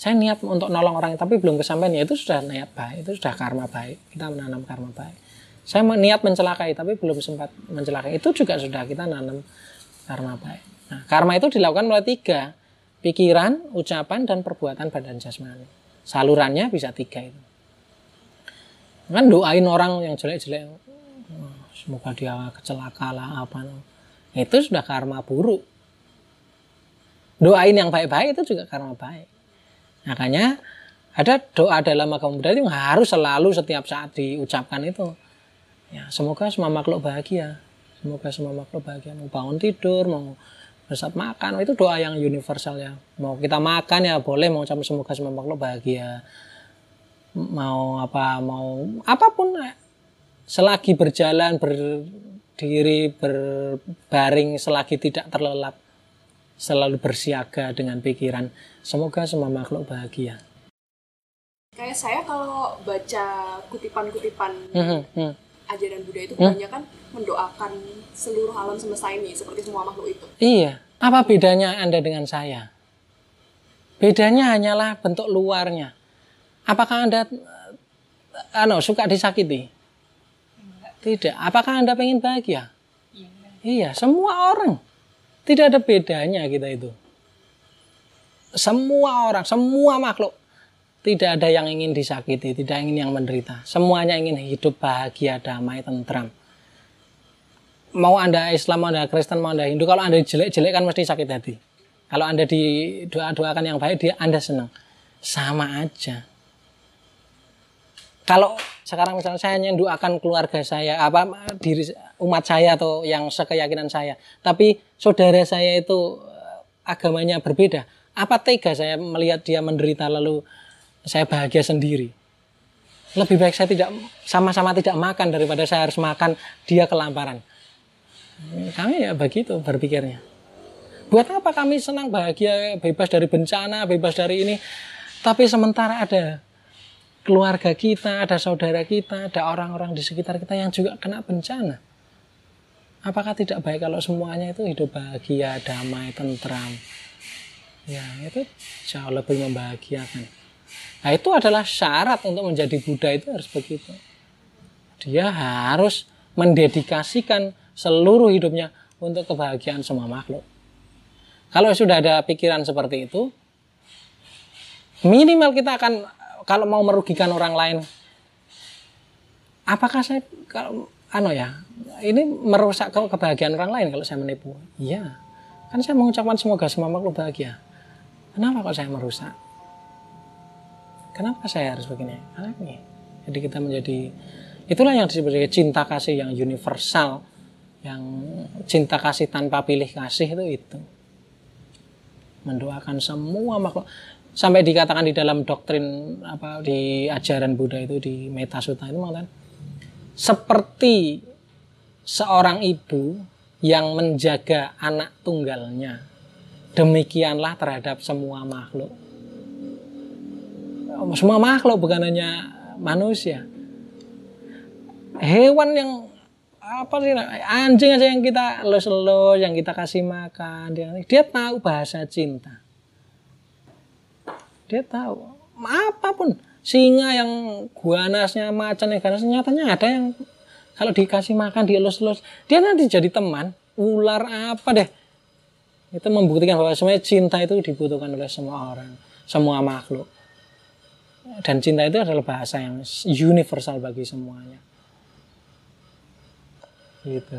saya niat untuk nolong orang tapi belum kesampaian. Ya itu sudah niat baik itu sudah karma baik. Kita menanam karma baik. Saya niat mencelakai tapi belum sempat mencelakai. Itu juga sudah kita nanam karma baik. Nah karma itu dilakukan melalui tiga. Pikiran ucapan dan perbuatan badan jasmani. Salurannya bisa tiga itu. Kan doain orang yang jelek-jelek. Semoga dia kecelaka lah apa itu sudah karma buruk. Doain yang baik-baik itu juga karma baik Makanya ada doa dalam agama Buddha itu harus selalu setiap saat diucapkan itu. Ya, semoga semua makhluk bahagia. Semoga semua makhluk bahagia. Mau bangun tidur, mau bersat makan, itu doa yang universal ya. Mau kita makan ya boleh mau ucap semoga semua makhluk bahagia. Mau apa, mau apa pun selagi berjalan, berdiri, berbaring, selagi tidak terlelap selalu bersiaga dengan pikiran semoga semua makhluk bahagia. Kayak saya kalau baca kutipan-kutipan hmm, hmm. ajaran Buddha itu kebanyakan hmm? mendoakan seluruh alam semesta ini seperti semua makhluk itu. Iya, apa bedanya Anda dengan saya? Bedanya hanyalah bentuk luarnya. Apakah Anda ano, suka disakiti? Tidak. Apakah Anda pengen bahagia? Iya, iya semua orang tidak ada bedanya kita itu. Semua orang, semua makhluk tidak ada yang ingin disakiti, tidak ingin yang menderita. Semuanya ingin hidup bahagia, damai, tentram. Mau Anda Islam, mau Anda Kristen, mau Anda Hindu, kalau Anda jelek-jelek kan mesti sakit hati. Kalau Anda di doa-doakan yang baik, dia Anda senang. Sama aja. Kalau sekarang misalnya saya hanya doakan keluarga saya, apa diri umat saya atau yang sekeyakinan saya. Tapi saudara saya itu eh, agamanya berbeda. Apa tega saya melihat dia menderita lalu saya bahagia sendiri? Lebih baik saya tidak sama-sama tidak makan daripada saya harus makan dia kelaparan. Kami ya begitu berpikirnya. Buat apa kami senang bahagia bebas dari bencana, bebas dari ini. Tapi sementara ada keluarga kita, ada saudara kita, ada orang-orang di sekitar kita yang juga kena bencana. Apakah tidak baik kalau semuanya itu hidup bahagia, damai, tentram? Ya, itu jauh lebih membahagiakan. Nah, itu adalah syarat untuk menjadi Buddha itu harus begitu. Dia harus mendedikasikan seluruh hidupnya untuk kebahagiaan semua makhluk. Kalau sudah ada pikiran seperti itu, minimal kita akan kalau mau merugikan orang lain, apakah saya kalau ano ya ini merusak kebahagiaan orang lain kalau saya menipu? Iya. Kan saya mengucapkan semoga semua makhluk bahagia. Kenapa kok saya merusak? Kenapa saya harus begini? Karena jadi kita menjadi itulah yang disebut sebagai cinta kasih yang universal yang cinta kasih tanpa pilih kasih itu itu. Mendoakan semua makhluk sampai dikatakan di dalam doktrin apa di ajaran Buddha itu di Metasutta itu mengatakan seperti seorang ibu yang menjaga anak tunggalnya demikianlah terhadap semua makhluk. Semua makhluk bukan hanya manusia. Hewan yang apa sih anjing aja yang kita los-los yang kita kasih makan dia, dia tahu bahasa cinta dia tahu. Apa pun. Singa yang guanasnya macan yang ganas nyatanya ada yang kalau dikasih makan dielus-elus dia nanti jadi teman. Ular apa deh? Itu membuktikan bahwa sebenarnya cinta itu dibutuhkan oleh semua orang semua makhluk. Dan cinta itu adalah bahasa yang universal bagi semuanya. Gitu.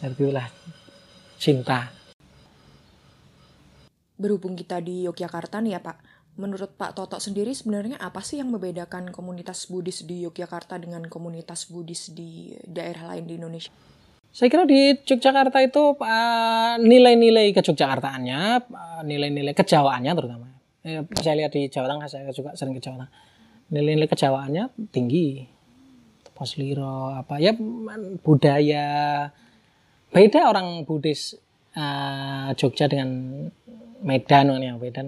Itulah cinta Berhubung kita di Yogyakarta nih ya Pak, menurut Pak Toto sendiri sebenarnya apa sih yang membedakan komunitas Buddhis di Yogyakarta dengan komunitas Buddhis di daerah lain di Indonesia? Saya kira di Yogyakarta itu uh, nilai-nilai kejogjakaartaannya, uh, nilai-nilai kejawaannya terutama. Eh, saya lihat di Jawa Tengah, saya juga sering ke Jawa Tengah. Nilai-nilai kejawaannya tinggi posliro apa ya budaya beda orang Buddhis Jogja dengan Medan kan ya Medan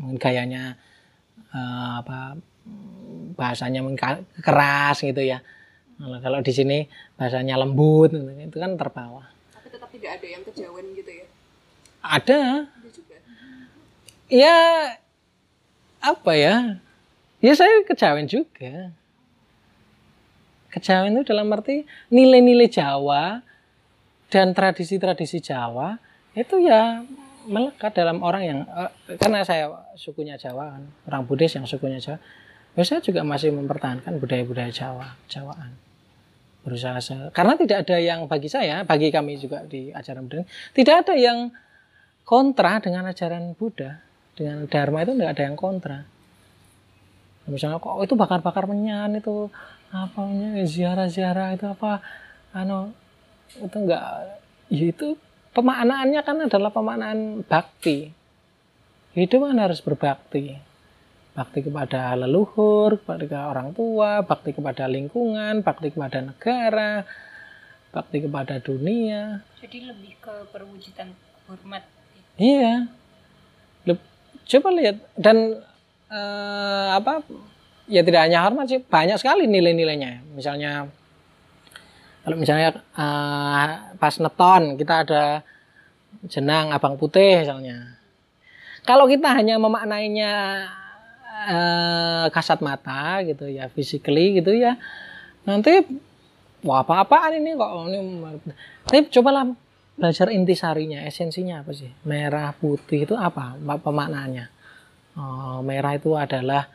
mungkin gayanya uh, apa bahasanya keras gitu ya. Nah, kalau di sini bahasanya lembut gitu, itu kan terbawa tapi tetap tidak ada yang kejawen gitu ya? Ada. Ya apa ya? Ya saya kejawen juga. Kejawen itu dalam arti nilai-nilai Jawa dan tradisi-tradisi Jawa itu ya melekat dalam orang yang uh, karena saya sukunya Jawa kan orang Buddhis yang sukunya Jawa ya saya juga masih mempertahankan budaya-budaya Jawa Jawaan. Berusaha saya, karena tidak ada yang bagi saya bagi kami juga di ajaran Buddha tidak ada yang kontra dengan ajaran Buddha. Dengan Dharma itu tidak ada yang kontra. Misalnya kok itu bakar-bakar menyan itu apa ziarah-ziarah itu apa? Ano itu enggak ya itu pemaknaannya kan adalah pemaknaan bakti. Hidup kan harus berbakti. Bakti kepada leluhur kepada orang tua bakti kepada lingkungan bakti kepada negara bakti kepada dunia. Jadi lebih ke perwujudan hormat. Iya. Coba lihat. Dan uh, apa ya tidak hanya hormat sih banyak sekali nilai-nilainya. Misalnya kalau misalnya uh, pas neton kita ada jenang abang putih misalnya. Kalau kita hanya memaknainya uh, kasat mata gitu ya physically gitu ya nanti wah apa-apaan ini kok? Ini tapi cobalah belajar intisarinya esensinya apa sih? Merah putih itu apa pemaknaannya? Oh, merah itu adalah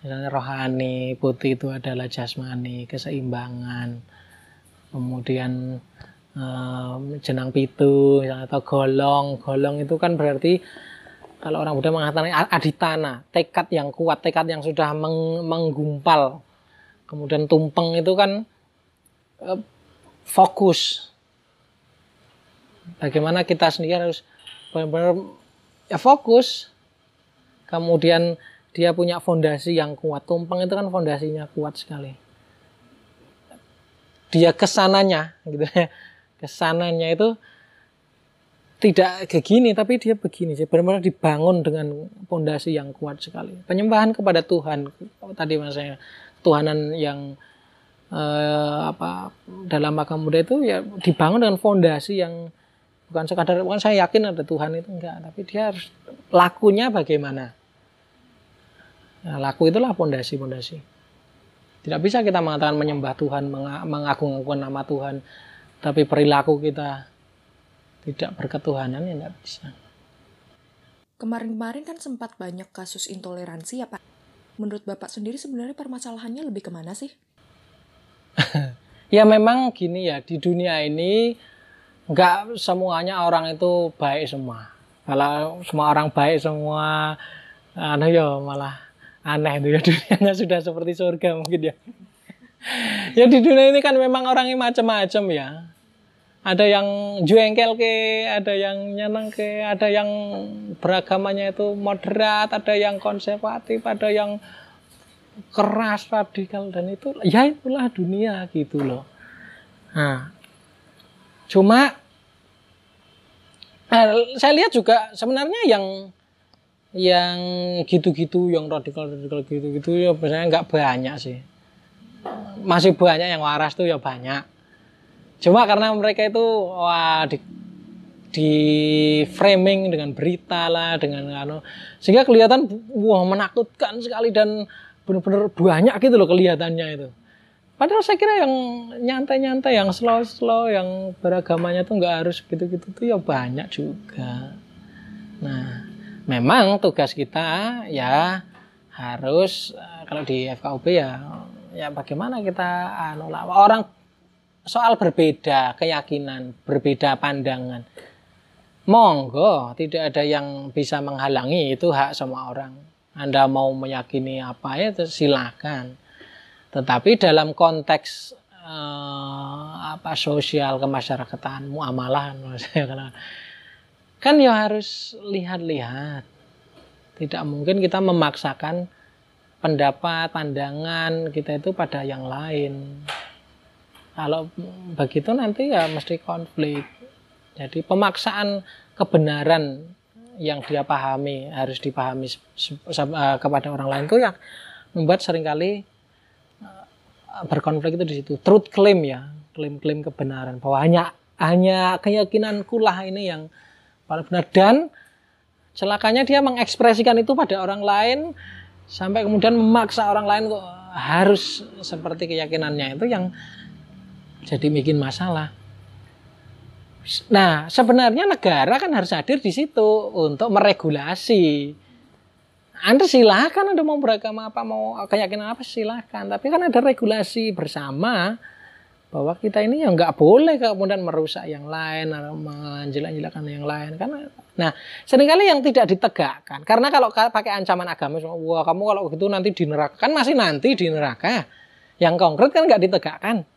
misalnya rohani putih itu adalah jasmani keseimbangan kemudian um, jenang pitu atau golong golong itu kan berarti kalau orang Buddha mengatakan aditana tekad yang kuat tekad yang sudah meng, menggumpal kemudian tumpeng itu kan uh, fokus bagaimana kita sendiri harus benar-benar ya fokus kemudian dia punya fondasi yang kuat. Tumpeng itu kan fondasinya kuat sekali. Dia ke sananya, gitu ya. Ke sananya itu tidak kayak gini, tapi dia begini. Dia benar-benar dibangun dengan fondasi yang kuat sekali. Penyembahan kepada Tuhan, tadi mas saya, Tuhanan yang eh, apa dalam makam muda itu ya dibangun dengan fondasi yang bukan sekadar bukan saya yakin ada Tuhan itu enggak, tapi dia harus lakunya bagaimana Nah, laku itulah pondasi-pondasi. Tidak bisa kita mengatakan menyembah Tuhan, mengagung-agungkan nama Tuhan, tapi perilaku kita tidak berketuhanan ya tidak bisa. Kemarin-kemarin kan sempat banyak kasus intoleransi ya Pak. Menurut Bapak sendiri sebenarnya permasalahannya lebih ke mana sih? [laughs] ya memang gini ya, di dunia ini nggak semuanya orang itu baik semua. Kalau semua orang baik semua, anu ya malah aneh itu ya [laughs] dunianya sudah seperti surga mungkin ya ya di dunia ini kan memang orangnya macam-macam ya ada yang juengkel ke, ada yang nyeneng ke, ada yang beragamanya itu moderat, ada yang konservatif, ada yang keras radikal dan itu ya itulah dunia gitu loh. Nah, cuma nah, saya lihat juga sebenarnya yang yang gitu-gitu, yang radikal-radikal gitu-gitu ya biasanya nggak banyak sih. Masih banyak yang waras tuh ya banyak Cuma karena mereka itu wah di, di framing dengan berita lah dengan anu sehingga kelihatan wah menakutkan sekali dan benar-benar banyak gitu loh kelihatannya itu. Padahal saya kira yang nyantai-nyantai, yang slow-slow, yang beragamanya tuh nggak harus gitu-gitu tuh ya banyak juga. Nah, memang tugas kita ya harus kalau di FKUB ya ya bagaimana kita anu lah orang soal berbeda keyakinan, berbeda pandangan. Monggo, tidak ada yang bisa menghalangi itu hak semua orang. Anda mau meyakini apa ya silakan. Tetapi dalam konteks eh, apa sosial kemasyarakatan, muamalah kan ya harus lihat-lihat. Tidak mungkin kita memaksakan pendapat, pandangan kita itu pada yang lain. Kalau begitu nanti ya mesti konflik. Jadi pemaksaan kebenaran yang dia pahami harus dipahami eh, kepada orang lain itu yang membuat sering kali eh, berkonflik itu di situ. Truth claim ya, klaim-klaim kebenaran bahwa hanya hanya keyakinanku lah ini yang paling benar dan celakanya dia mengekspresikan itu pada orang lain sampai kemudian memaksa orang lain kok harus seperti keyakinannya itu yang jadi bikin masalah. Nah, sebenarnya negara kan harus hadir di situ untuk meregulasi. Anda silahkan Anda mau beragama apa, mau keyakinan apa silahkan. Tapi kan ada regulasi bersama bahwa kita ini ya nggak boleh kemudian merusak yang lain, menjelek-jelekan yang lain. Karena, nah sering kali yang tidak ditegakkan. Karena kalau pakai ancaman agama, wah kamu kalau gitu nanti di neraka kan masih nanti di neraka. Yang konkret kan nggak ditegakkan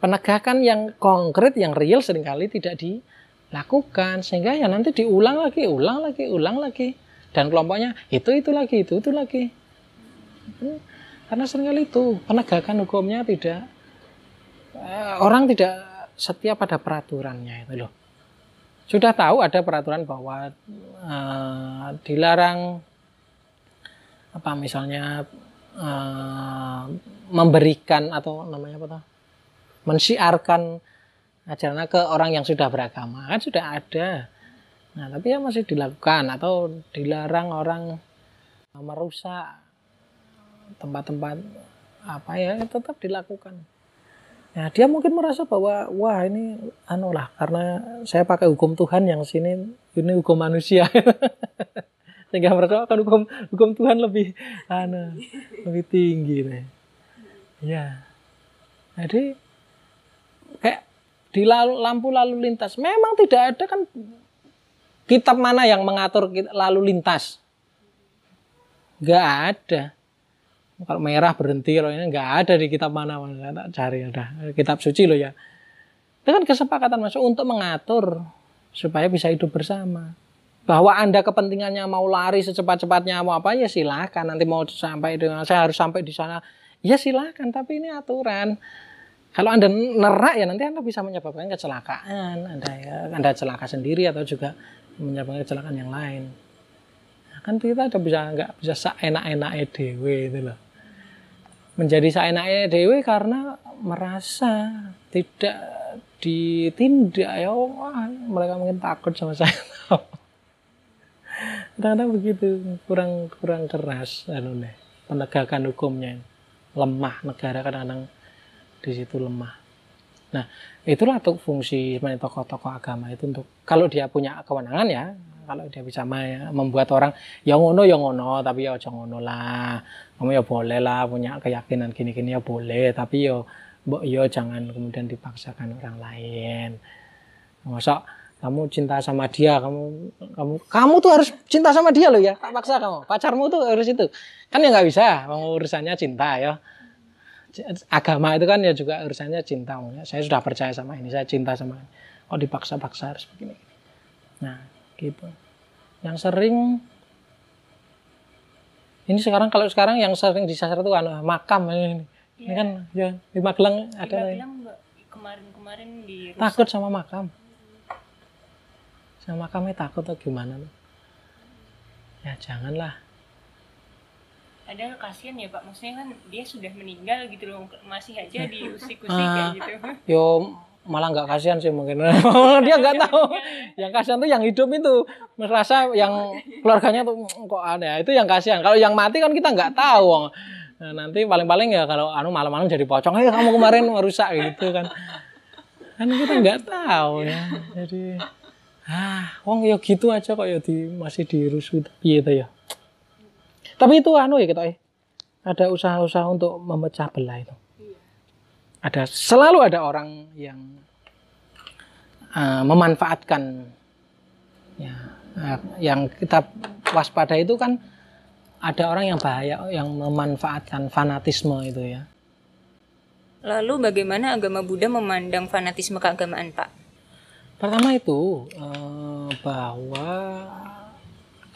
penegakan yang konkret, yang real sering kali tidak dilakukan. Sehingga ya nanti diulang lagi, ulang lagi, ulang lagi. Dan kelompoknya itu, itu lagi, itu, itu lagi. Hmm, karena sering kali itu penegakan hukumnya tidak, orang tidak setia pada peraturannya itu loh. Sudah tahu ada peraturan bahwa uh, dilarang apa misalnya uh, memberikan atau namanya apa mensiarkan ajaran ke orang yang sudah beragama. Kan sudah ada. Nah tapi ya masih dilakukan atau dilarang orang merusak tempat-tempat apa ya tetap dilakukan Nah, dia mungkin merasa bahwa wah ini anu lah karena saya pakai hukum Tuhan yang sini ini hukum manusia. [laughs] Sehingga merasa akan hukum hukum Tuhan lebih anu lebih tinggi nih. Ya. Jadi kayak di lampu lalu lintas memang tidak ada kan kitab mana yang mengatur lalu lintas nggak ada kalau merah berhenti loh ini nggak ada di kitab mana mana tak cari ada kitab suci loh ya. Dengan kesepakatan masuk untuk mengatur supaya bisa hidup bersama. Bahwa anda kepentingannya mau lari secepat-cepatnya mau apa ya silahkan nanti mau sampai dengan saya harus sampai di sana. Ya silahkan tapi ini aturan. Kalau Anda nerak ya nanti Anda bisa menyebabkan kecelakaan, Anda ya, Anda celaka sendiri atau juga menyebabkan kecelakaan yang lain. Kan kita ada bisa nggak bisa seenak-enak edw itu loh. Menjadi seenak edw karena merasa tidak ditindak ya wah, mereka mungkin takut sama saya. [laughs] Kadang-kadang begitu kurang kurang keras anu penegakan hukumnya lemah negara kadang-kadang di situ lemah. Nah, itulah tuh fungsi tokoh-tokoh agama itu untuk kalau dia punya kewenangan ya, kalau dia bisa membuat orang ya ngono ya ngono, tapi ya jangan ngono lah. Kamu ya boleh lah punya keyakinan gini-gini ya boleh, tapi yo ya, yo jangan kemudian dipaksakan orang lain. Masa kamu cinta sama dia, kamu kamu kamu tuh harus cinta sama dia loh ya, tak paksa kamu. Pacarmu tuh harus itu. Kan ya nggak bisa, urusannya cinta ya agama itu kan ya juga urusannya cinta. Saya sudah percaya sama ini, saya cinta sama ini. Kok dipaksa-paksa harus begini. Nah, gitu. Yang sering ini sekarang kalau sekarang yang sering disasar itu anu makam ini. Ini kan ya di Magelang ada kemarin-kemarin di takut sama makam. Sama makamnya takut atau gimana? Ya janganlah. ada kasihan ya Pak, maksudnya kan dia sudah meninggal gitu loh, masih aja diusik-usik Ah. kayak gitu. Yo malah nggak kasihan sih mungkin. [laughs] Dia nggak tahu. yang kasihan tuh yang hidup itu. Merasa yang keluarganya tuh "Mm, kok ada itu yang kasihan. Kalau yang mati kan kita nggak tahu nah, nanti paling-paling ya kalau anu malam-malam jadi pocong eh kamu kemarin merusak gitu kan. Kan kita nggak tahu ya. Jadi ah wong ya gitu aja kok ya di masih dirusuh gitu ya. Tapi itu anu ya kita eh ada usaha-usaha untuk memecah belah itu ada selalu ada orang yang uh, memanfaatkan ya uh, yang kita waspada itu kan ada orang yang bahaya yang memanfaatkan fanatisme itu ya Lalu bagaimana agama Buddha memandang fanatisme keagamaan Pak? pertama itu uh, bahwa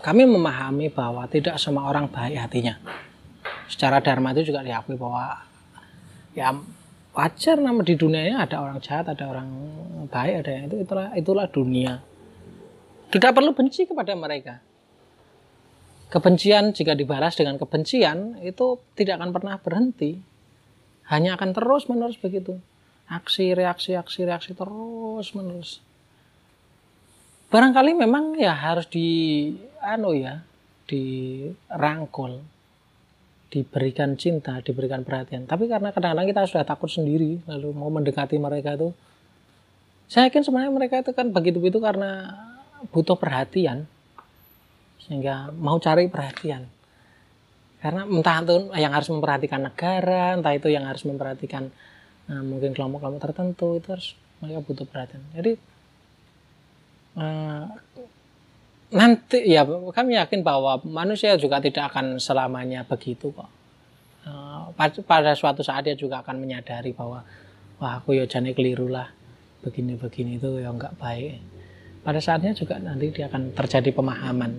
kami memahami bahwa tidak semua orang baik hatinya secara dharma itu juga diakui bahwa ya wajar nama di dunia ini ada orang jahat ada orang baik ada yang itu itulah itulah dunia. Tidak perlu benci kepada mereka. Kebencian jika dibalas dengan kebencian itu tidak akan pernah berhenti. Hanya akan terus menerus begitu. Aksi reaksi aksi reaksi terus menerus barangkali memang ya harus di anu ya dirangkul diberikan cinta, diberikan perhatian. Tapi karena kadang-kadang kita sudah takut sendiri, lalu mau mendekati mereka itu, saya yakin sebenarnya mereka itu kan begitu itu karena butuh perhatian, sehingga mau cari perhatian. Karena entah itu yang harus memperhatikan negara, entah itu yang harus memperhatikan nah, mungkin kelompok-kelompok tertentu itu harus mereka butuh perhatian. Jadi eh, nanti ya kami yakin bahwa manusia juga tidak akan selamanya begitu kok. Eh, pad- pada suatu saat dia juga akan menyadari bahwa wah aku ya jane keliru lah. Begini begini itu ya nggak baik. Pada saatnya juga nanti dia akan terjadi pemahaman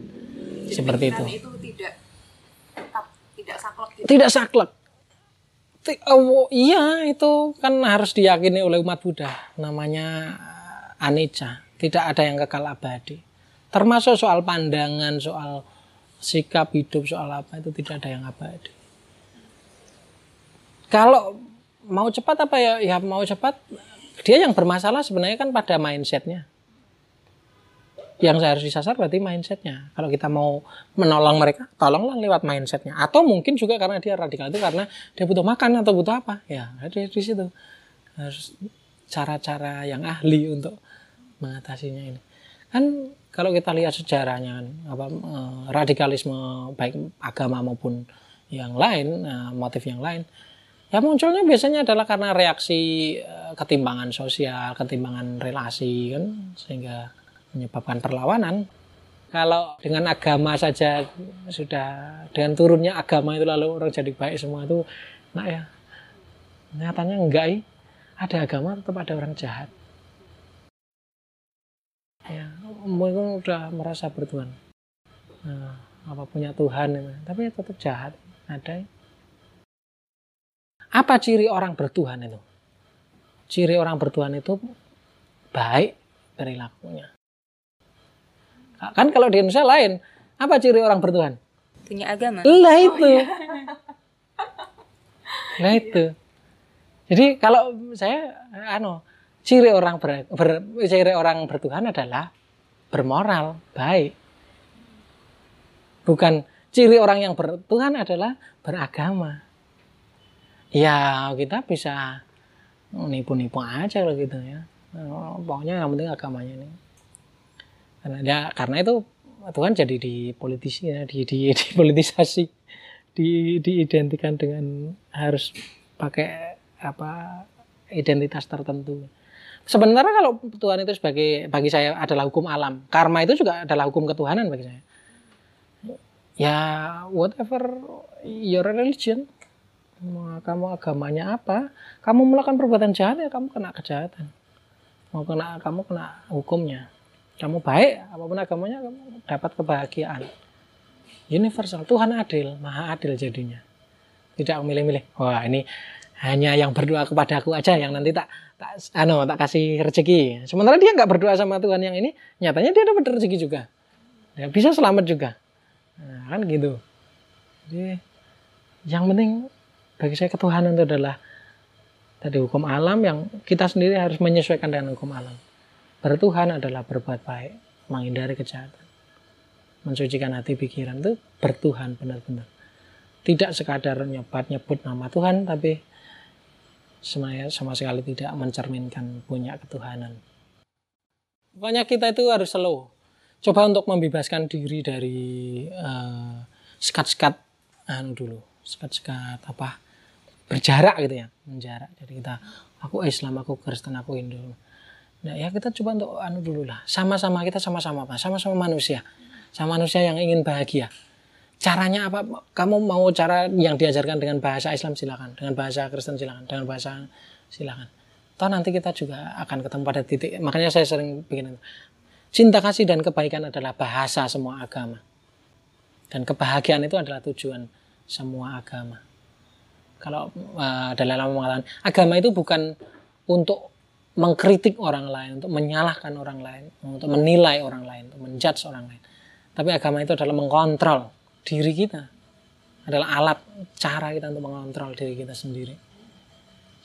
seperti itu. Itu tidak tetap tidak saklek gitu. tidak saklek. Oh, iya itu kan harus diyakini oleh umat Buddha. Namanya anicca. Tidak ada yang kekal abadi termasuk soal pandangan soal sikap hidup soal apa itu tidak ada yang abadi kalau mau cepat apa ya ya mau cepat dia yang bermasalah sebenarnya kan pada mindsetnya yang saya harus disasar berarti mindsetnya. Kalau kita mau menolong mereka, tolonglah lewat mindsetnya. Atau mungkin juga karena dia radikal itu karena dia butuh makan atau butuh apa, ya ada di situ harus cara-cara yang ahli untuk mengatasinya ini. Kan kalau kita lihat sejarahnya kan, apa eh, radikalisme baik agama maupun yang lain, eh, motif yang lain, ya munculnya biasanya adalah karena reaksi eh, ketimbangan sosial, ketimbangan relasi kan sehingga menyebabkan perlawanan. Kalau dengan agama saja sudah dengan turunnya agama itu lalu orang jadi baik semua itu, nah ya nyatanya enggak. Ada agama tetap ada orang jahat. Ya, mungkin udah merasa bertuhan. Nah, apa punya Tuhan, tapi tetap jahat. Ada. Apa ciri orang bertuhan itu? Ciri orang bertuhan itu baik perilakunya. Kan kalau di Indonesia lain, apa ciri orang bertuhan? Punya agama. Lah itu. [laughs] Lah itu. Jadi kalau saya anu, ciri orang ber, ber- ciri orang bertuhan adalah bermoral, baik. Bukan ciri orang yang bertuhan adalah beragama. Ya, kita bisa nipu-nipu aja kalau gitu ya. Oh, Pokoknya yang penting agamanya ini. Karena ya, karena itu Tuhan jadi dipolitisi ya, di, di, [laughs] di, diidentikan dengan harus pakai apa identitas tertentu. Sebenarnya kalau Tuhan itu sebagai bagi saya adalah hukum alam, karma itu juga adalah hukum ketuhanan bagi saya. Ya whatever your religion, kamu agamanya apa? Kamu melakukan perbuatan jahat ya kamu kena kejahatan. Mau kena kamu kena hukumnya. Kamu baik apa pun agamanya kamu dapat kebahagiaan. Universal Tuhan adil, maha adil jadinya. Tidak milih-milih. Wah ini hanya yang berdoa kepada aku aja yang nanti tak tak anu tak kasih rezeki. Sementara dia nggak berdoa sama Tuhan yang ini, nyatanya dia dapat rezeki juga. Ya, bisa selamat juga. Nah, kan gitu. Jadi yang penting bagi saya ketuhanan itu adalah tadi hukum alam yang kita sendiri harus menyesuaikan dengan hukum alam. Bertuhan adalah berbuat baik, menghindari kejahatan. Mensucikan hati pikiran itu bertuhan benar-benar. Tidak sekadar nyebat nyebut nama Tuhan, tapi semuanya sama sekali tidak mencerminkan punya ketuhanan. Pokoknya kita itu harus slow. Coba untuk membebaskan diri dari uh, sekat-sekat anu dulu, sekat-sekat apa berjarak gitu ya menjarak. Jadi kita aku Islam aku Kristen aku Hindu. Nah ya kita coba untuk anu dulu lah. Sama-sama kita sama-sama apa? Sama-sama manusia. Sama manusia yang ingin bahagia caranya apa? Kamu mau cara yang diajarkan dengan bahasa Islam silakan. Dengan bahasa Kristen silakan. Dengan bahasa silakan. Toh nanti kita juga akan ketemu pada titik makanya saya sering bikin cinta kasih dan kebaikan adalah bahasa semua agama. Dan kebahagiaan itu adalah tujuan semua agama. Kalau uh, Dalai Lama mengatakan agama itu bukan untuk mengkritik orang lain, untuk menyalahkan orang lain, untuk menilai orang lain, untuk menjudge orang lain. Tapi agama itu adalah mengkontrol diri kita. Adalah alat cara kita untuk mengontrol diri kita sendiri.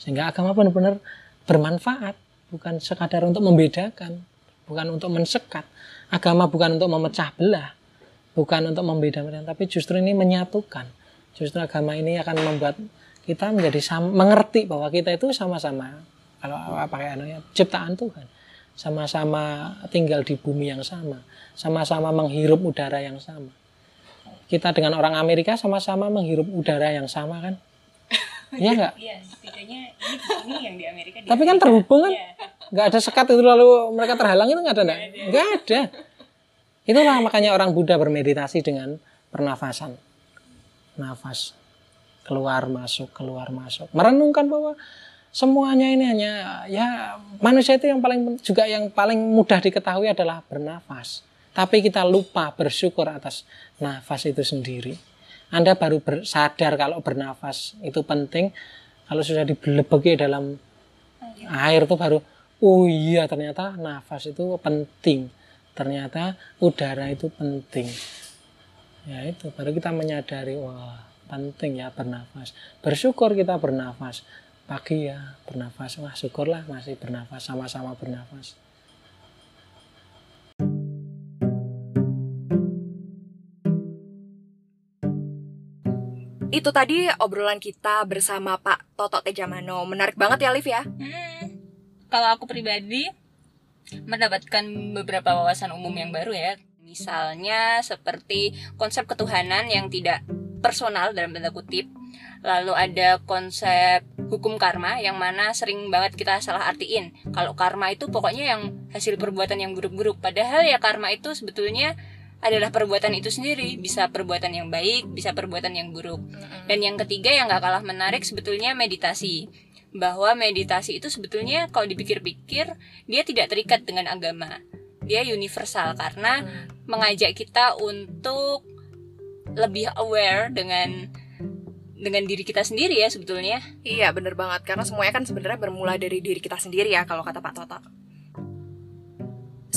Sehingga agama benar-benar bermanfaat, bukan sekadar untuk membedakan, bukan untuk mensekat. Agama bukan untuk memecah belah, bukan untuk membeda-bedakan, tapi justru ini menyatukan. Justru agama ini akan membuat kita menjadi sama, mengerti bahwa kita itu sama-sama kalau pakai ya ciptaan Tuhan sama-sama tinggal di bumi yang sama sama-sama menghirup udara yang sama kita dengan orang Amerika sama-sama menghirup udara yang sama kan [laughs] Iya enggak? Iya, setidaknya ini, ini yang di Amerika. Di Tapi kan terhubung kan? Iya. Nggak ada sekat itu lalu mereka terhalang itu nggak ada enggak? Nggak ada. Itulah makanya orang Buddha bermeditasi dengan pernafasan. Nafas keluar masuk keluar masuk merenungkan bahwa semuanya ini hanya ya manusia itu yang paling juga yang paling mudah diketahui adalah bernafas tapi kita lupa bersyukur atas nafas itu sendiri. Anda baru sadar kalau bernafas itu penting. Kalau sudah dibelebegi dalam air itu baru oh iya ternyata nafas itu penting. Ternyata udara itu penting. Ya itu. Baru kita menyadari wah penting ya bernafas. Bersyukur kita bernafas. Pagi ya bernafas. Wah syukurlah masih bernafas sama-sama bernafas itu tadi obrolan kita bersama Pak Toto Tejamano. Menarik banget ya Liv ya? Hmm, kalau aku pribadi mendapatkan beberapa wawasan umum yang baru ya. Misalnya seperti konsep ketuhanan yang tidak personal dalam tanda kutip. Lalu ada konsep hukum karma yang mana sering banget kita salah artiin. Kalau karma itu pokoknya yang hasil perbuatan yang buruk-buruk. Padahal ya karma itu sebetulnya adalah perbuatan itu sendiri. Bisa perbuatan yang baik bisa perbuatan yang buruk. Dan yang ketiga yang gak kalah menarik sebetulnya meditasi. Bahwa meditasi itu sebetulnya kalau dipikir-pikir dia tidak terikat dengan agama. Dia universal karena mengajak kita untuk lebih aware dengan dengan diri kita sendiri ya sebetulnya. Iya bener banget. Karena semuanya kan sebenarnya bermula dari diri kita sendiri ya kalau kata Pak Toto.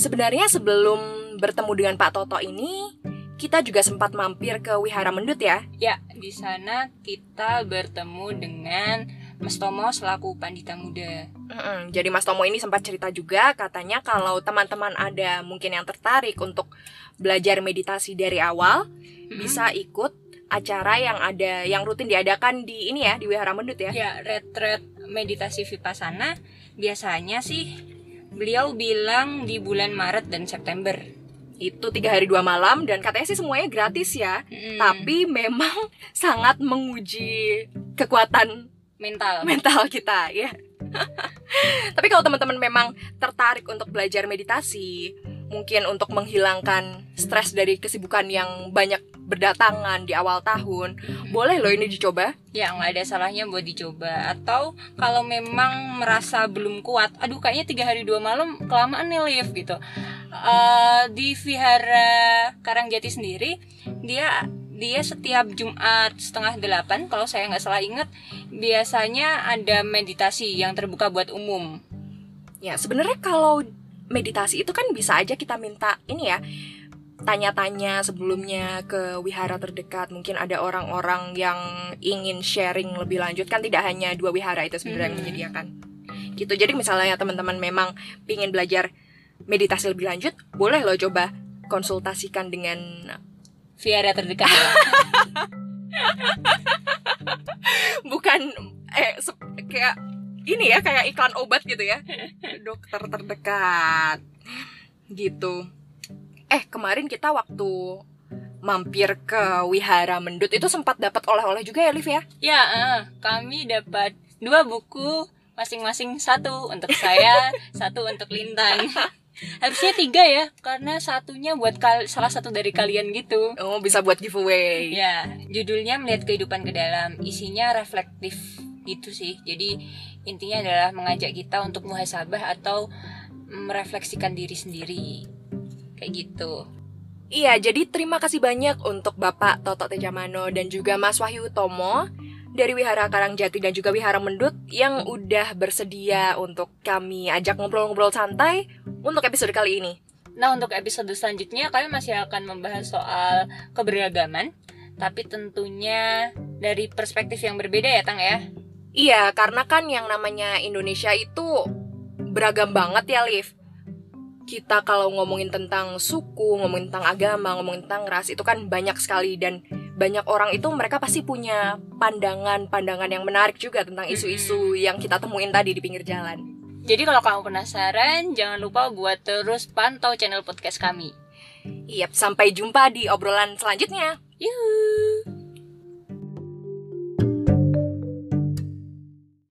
Sebenarnya sebelum bertemu dengan Pak Toto ini kita juga sempat mampir ke Wihara Mendut ya. Ya di sana kita bertemu dengan Mas Tomo selaku pandita muda. Mm-mm, jadi Mas Tomo ini sempat cerita juga katanya kalau teman-teman ada mungkin yang tertarik untuk belajar meditasi dari awal hmm. bisa ikut acara yang ada yang rutin diadakan di ini ya di Wihara Mendut ya. Ya, retret meditasi vipassana biasanya sih beliau bilang di bulan Maret dan September. Itu tiga hari dua malam dan katanya sih semuanya gratis ya. Hmm. Tapi memang [laughs] sangat menguji kekuatan mental mental kita ya. [laughs] Tapi kalau teman-teman memang tertarik untuk belajar meditasi, mungkin untuk menghilangkan stres dari kesibukan yang banyak berdatangan di awal tahun, boleh loh ini dicoba. ya nggak ada salahnya buat dicoba. Atau kalau memang merasa belum kuat aduh kayaknya tiga hari dua malam kelamaan nih live gitu. Eh, di vihara Karangjati sendiri dia dia setiap Jumat setengah delapan kalau saya nggak salah ingat biasanya ada meditasi yang terbuka buat umum. Ya, sebenarnya kalau meditasi itu kan bisa aja kita minta ini ya tanya-tanya sebelumnya ke wihara terdekat mungkin ada orang-orang yang ingin sharing lebih lanjut kan tidak hanya dua wihara itu sebenarnya yang Hmm. menyediakan gitu jadi misalnya teman-teman memang ingin belajar meditasi lebih lanjut boleh loh coba konsultasikan dengan vihara terdekat ya. [laughs] bukan eh kayak ini ya kayak iklan obat gitu ya. Dokter terdekat. Gitu. Eh kemarin kita waktu mampir ke wihara mendut itu sempat dapat oleh-oleh juga ya Liv ya? Ya, eh, kami dapat dua buku masing-masing satu untuk saya, [laughs] satu untuk Lintang. Harusnya tiga ya, karena satunya buat kal- salah satu dari kalian gitu. oh bisa buat giveaway. Ya, judulnya melihat kehidupan ke dalam, isinya reflektif gitu sih. Jadi intinya adalah mengajak kita untuk muhasabah atau merefleksikan diri sendiri. Kayak gitu. Iya, jadi terima kasih banyak untuk Bapak Toto Tejamano dan juga Mas Wahyu Tomo dari Wihara Karangjati dan juga Wihara Mendut yang udah bersedia untuk kami ajak ngobrol-ngobrol santai untuk episode kali ini. Nah, untuk episode selanjutnya kami masih akan membahas soal keberagaman, tapi tentunya dari perspektif yang berbeda ya, Tang ya. Iya, karena kan yang namanya Indonesia itu beragam banget ya, Liv. Kita kalau ngomongin tentang suku, ngomongin tentang agama, ngomongin tentang ras itu kan banyak sekali dan banyak orang itu mereka pasti punya pandangan-pandangan yang menarik juga tentang isu-isu yang kita temuin tadi di pinggir jalan. Jadi kalau kamu penasaran, jangan lupa buat terus pantau channel podcast kami. Iya, sampai jumpa di obrolan selanjutnya. Yuhu.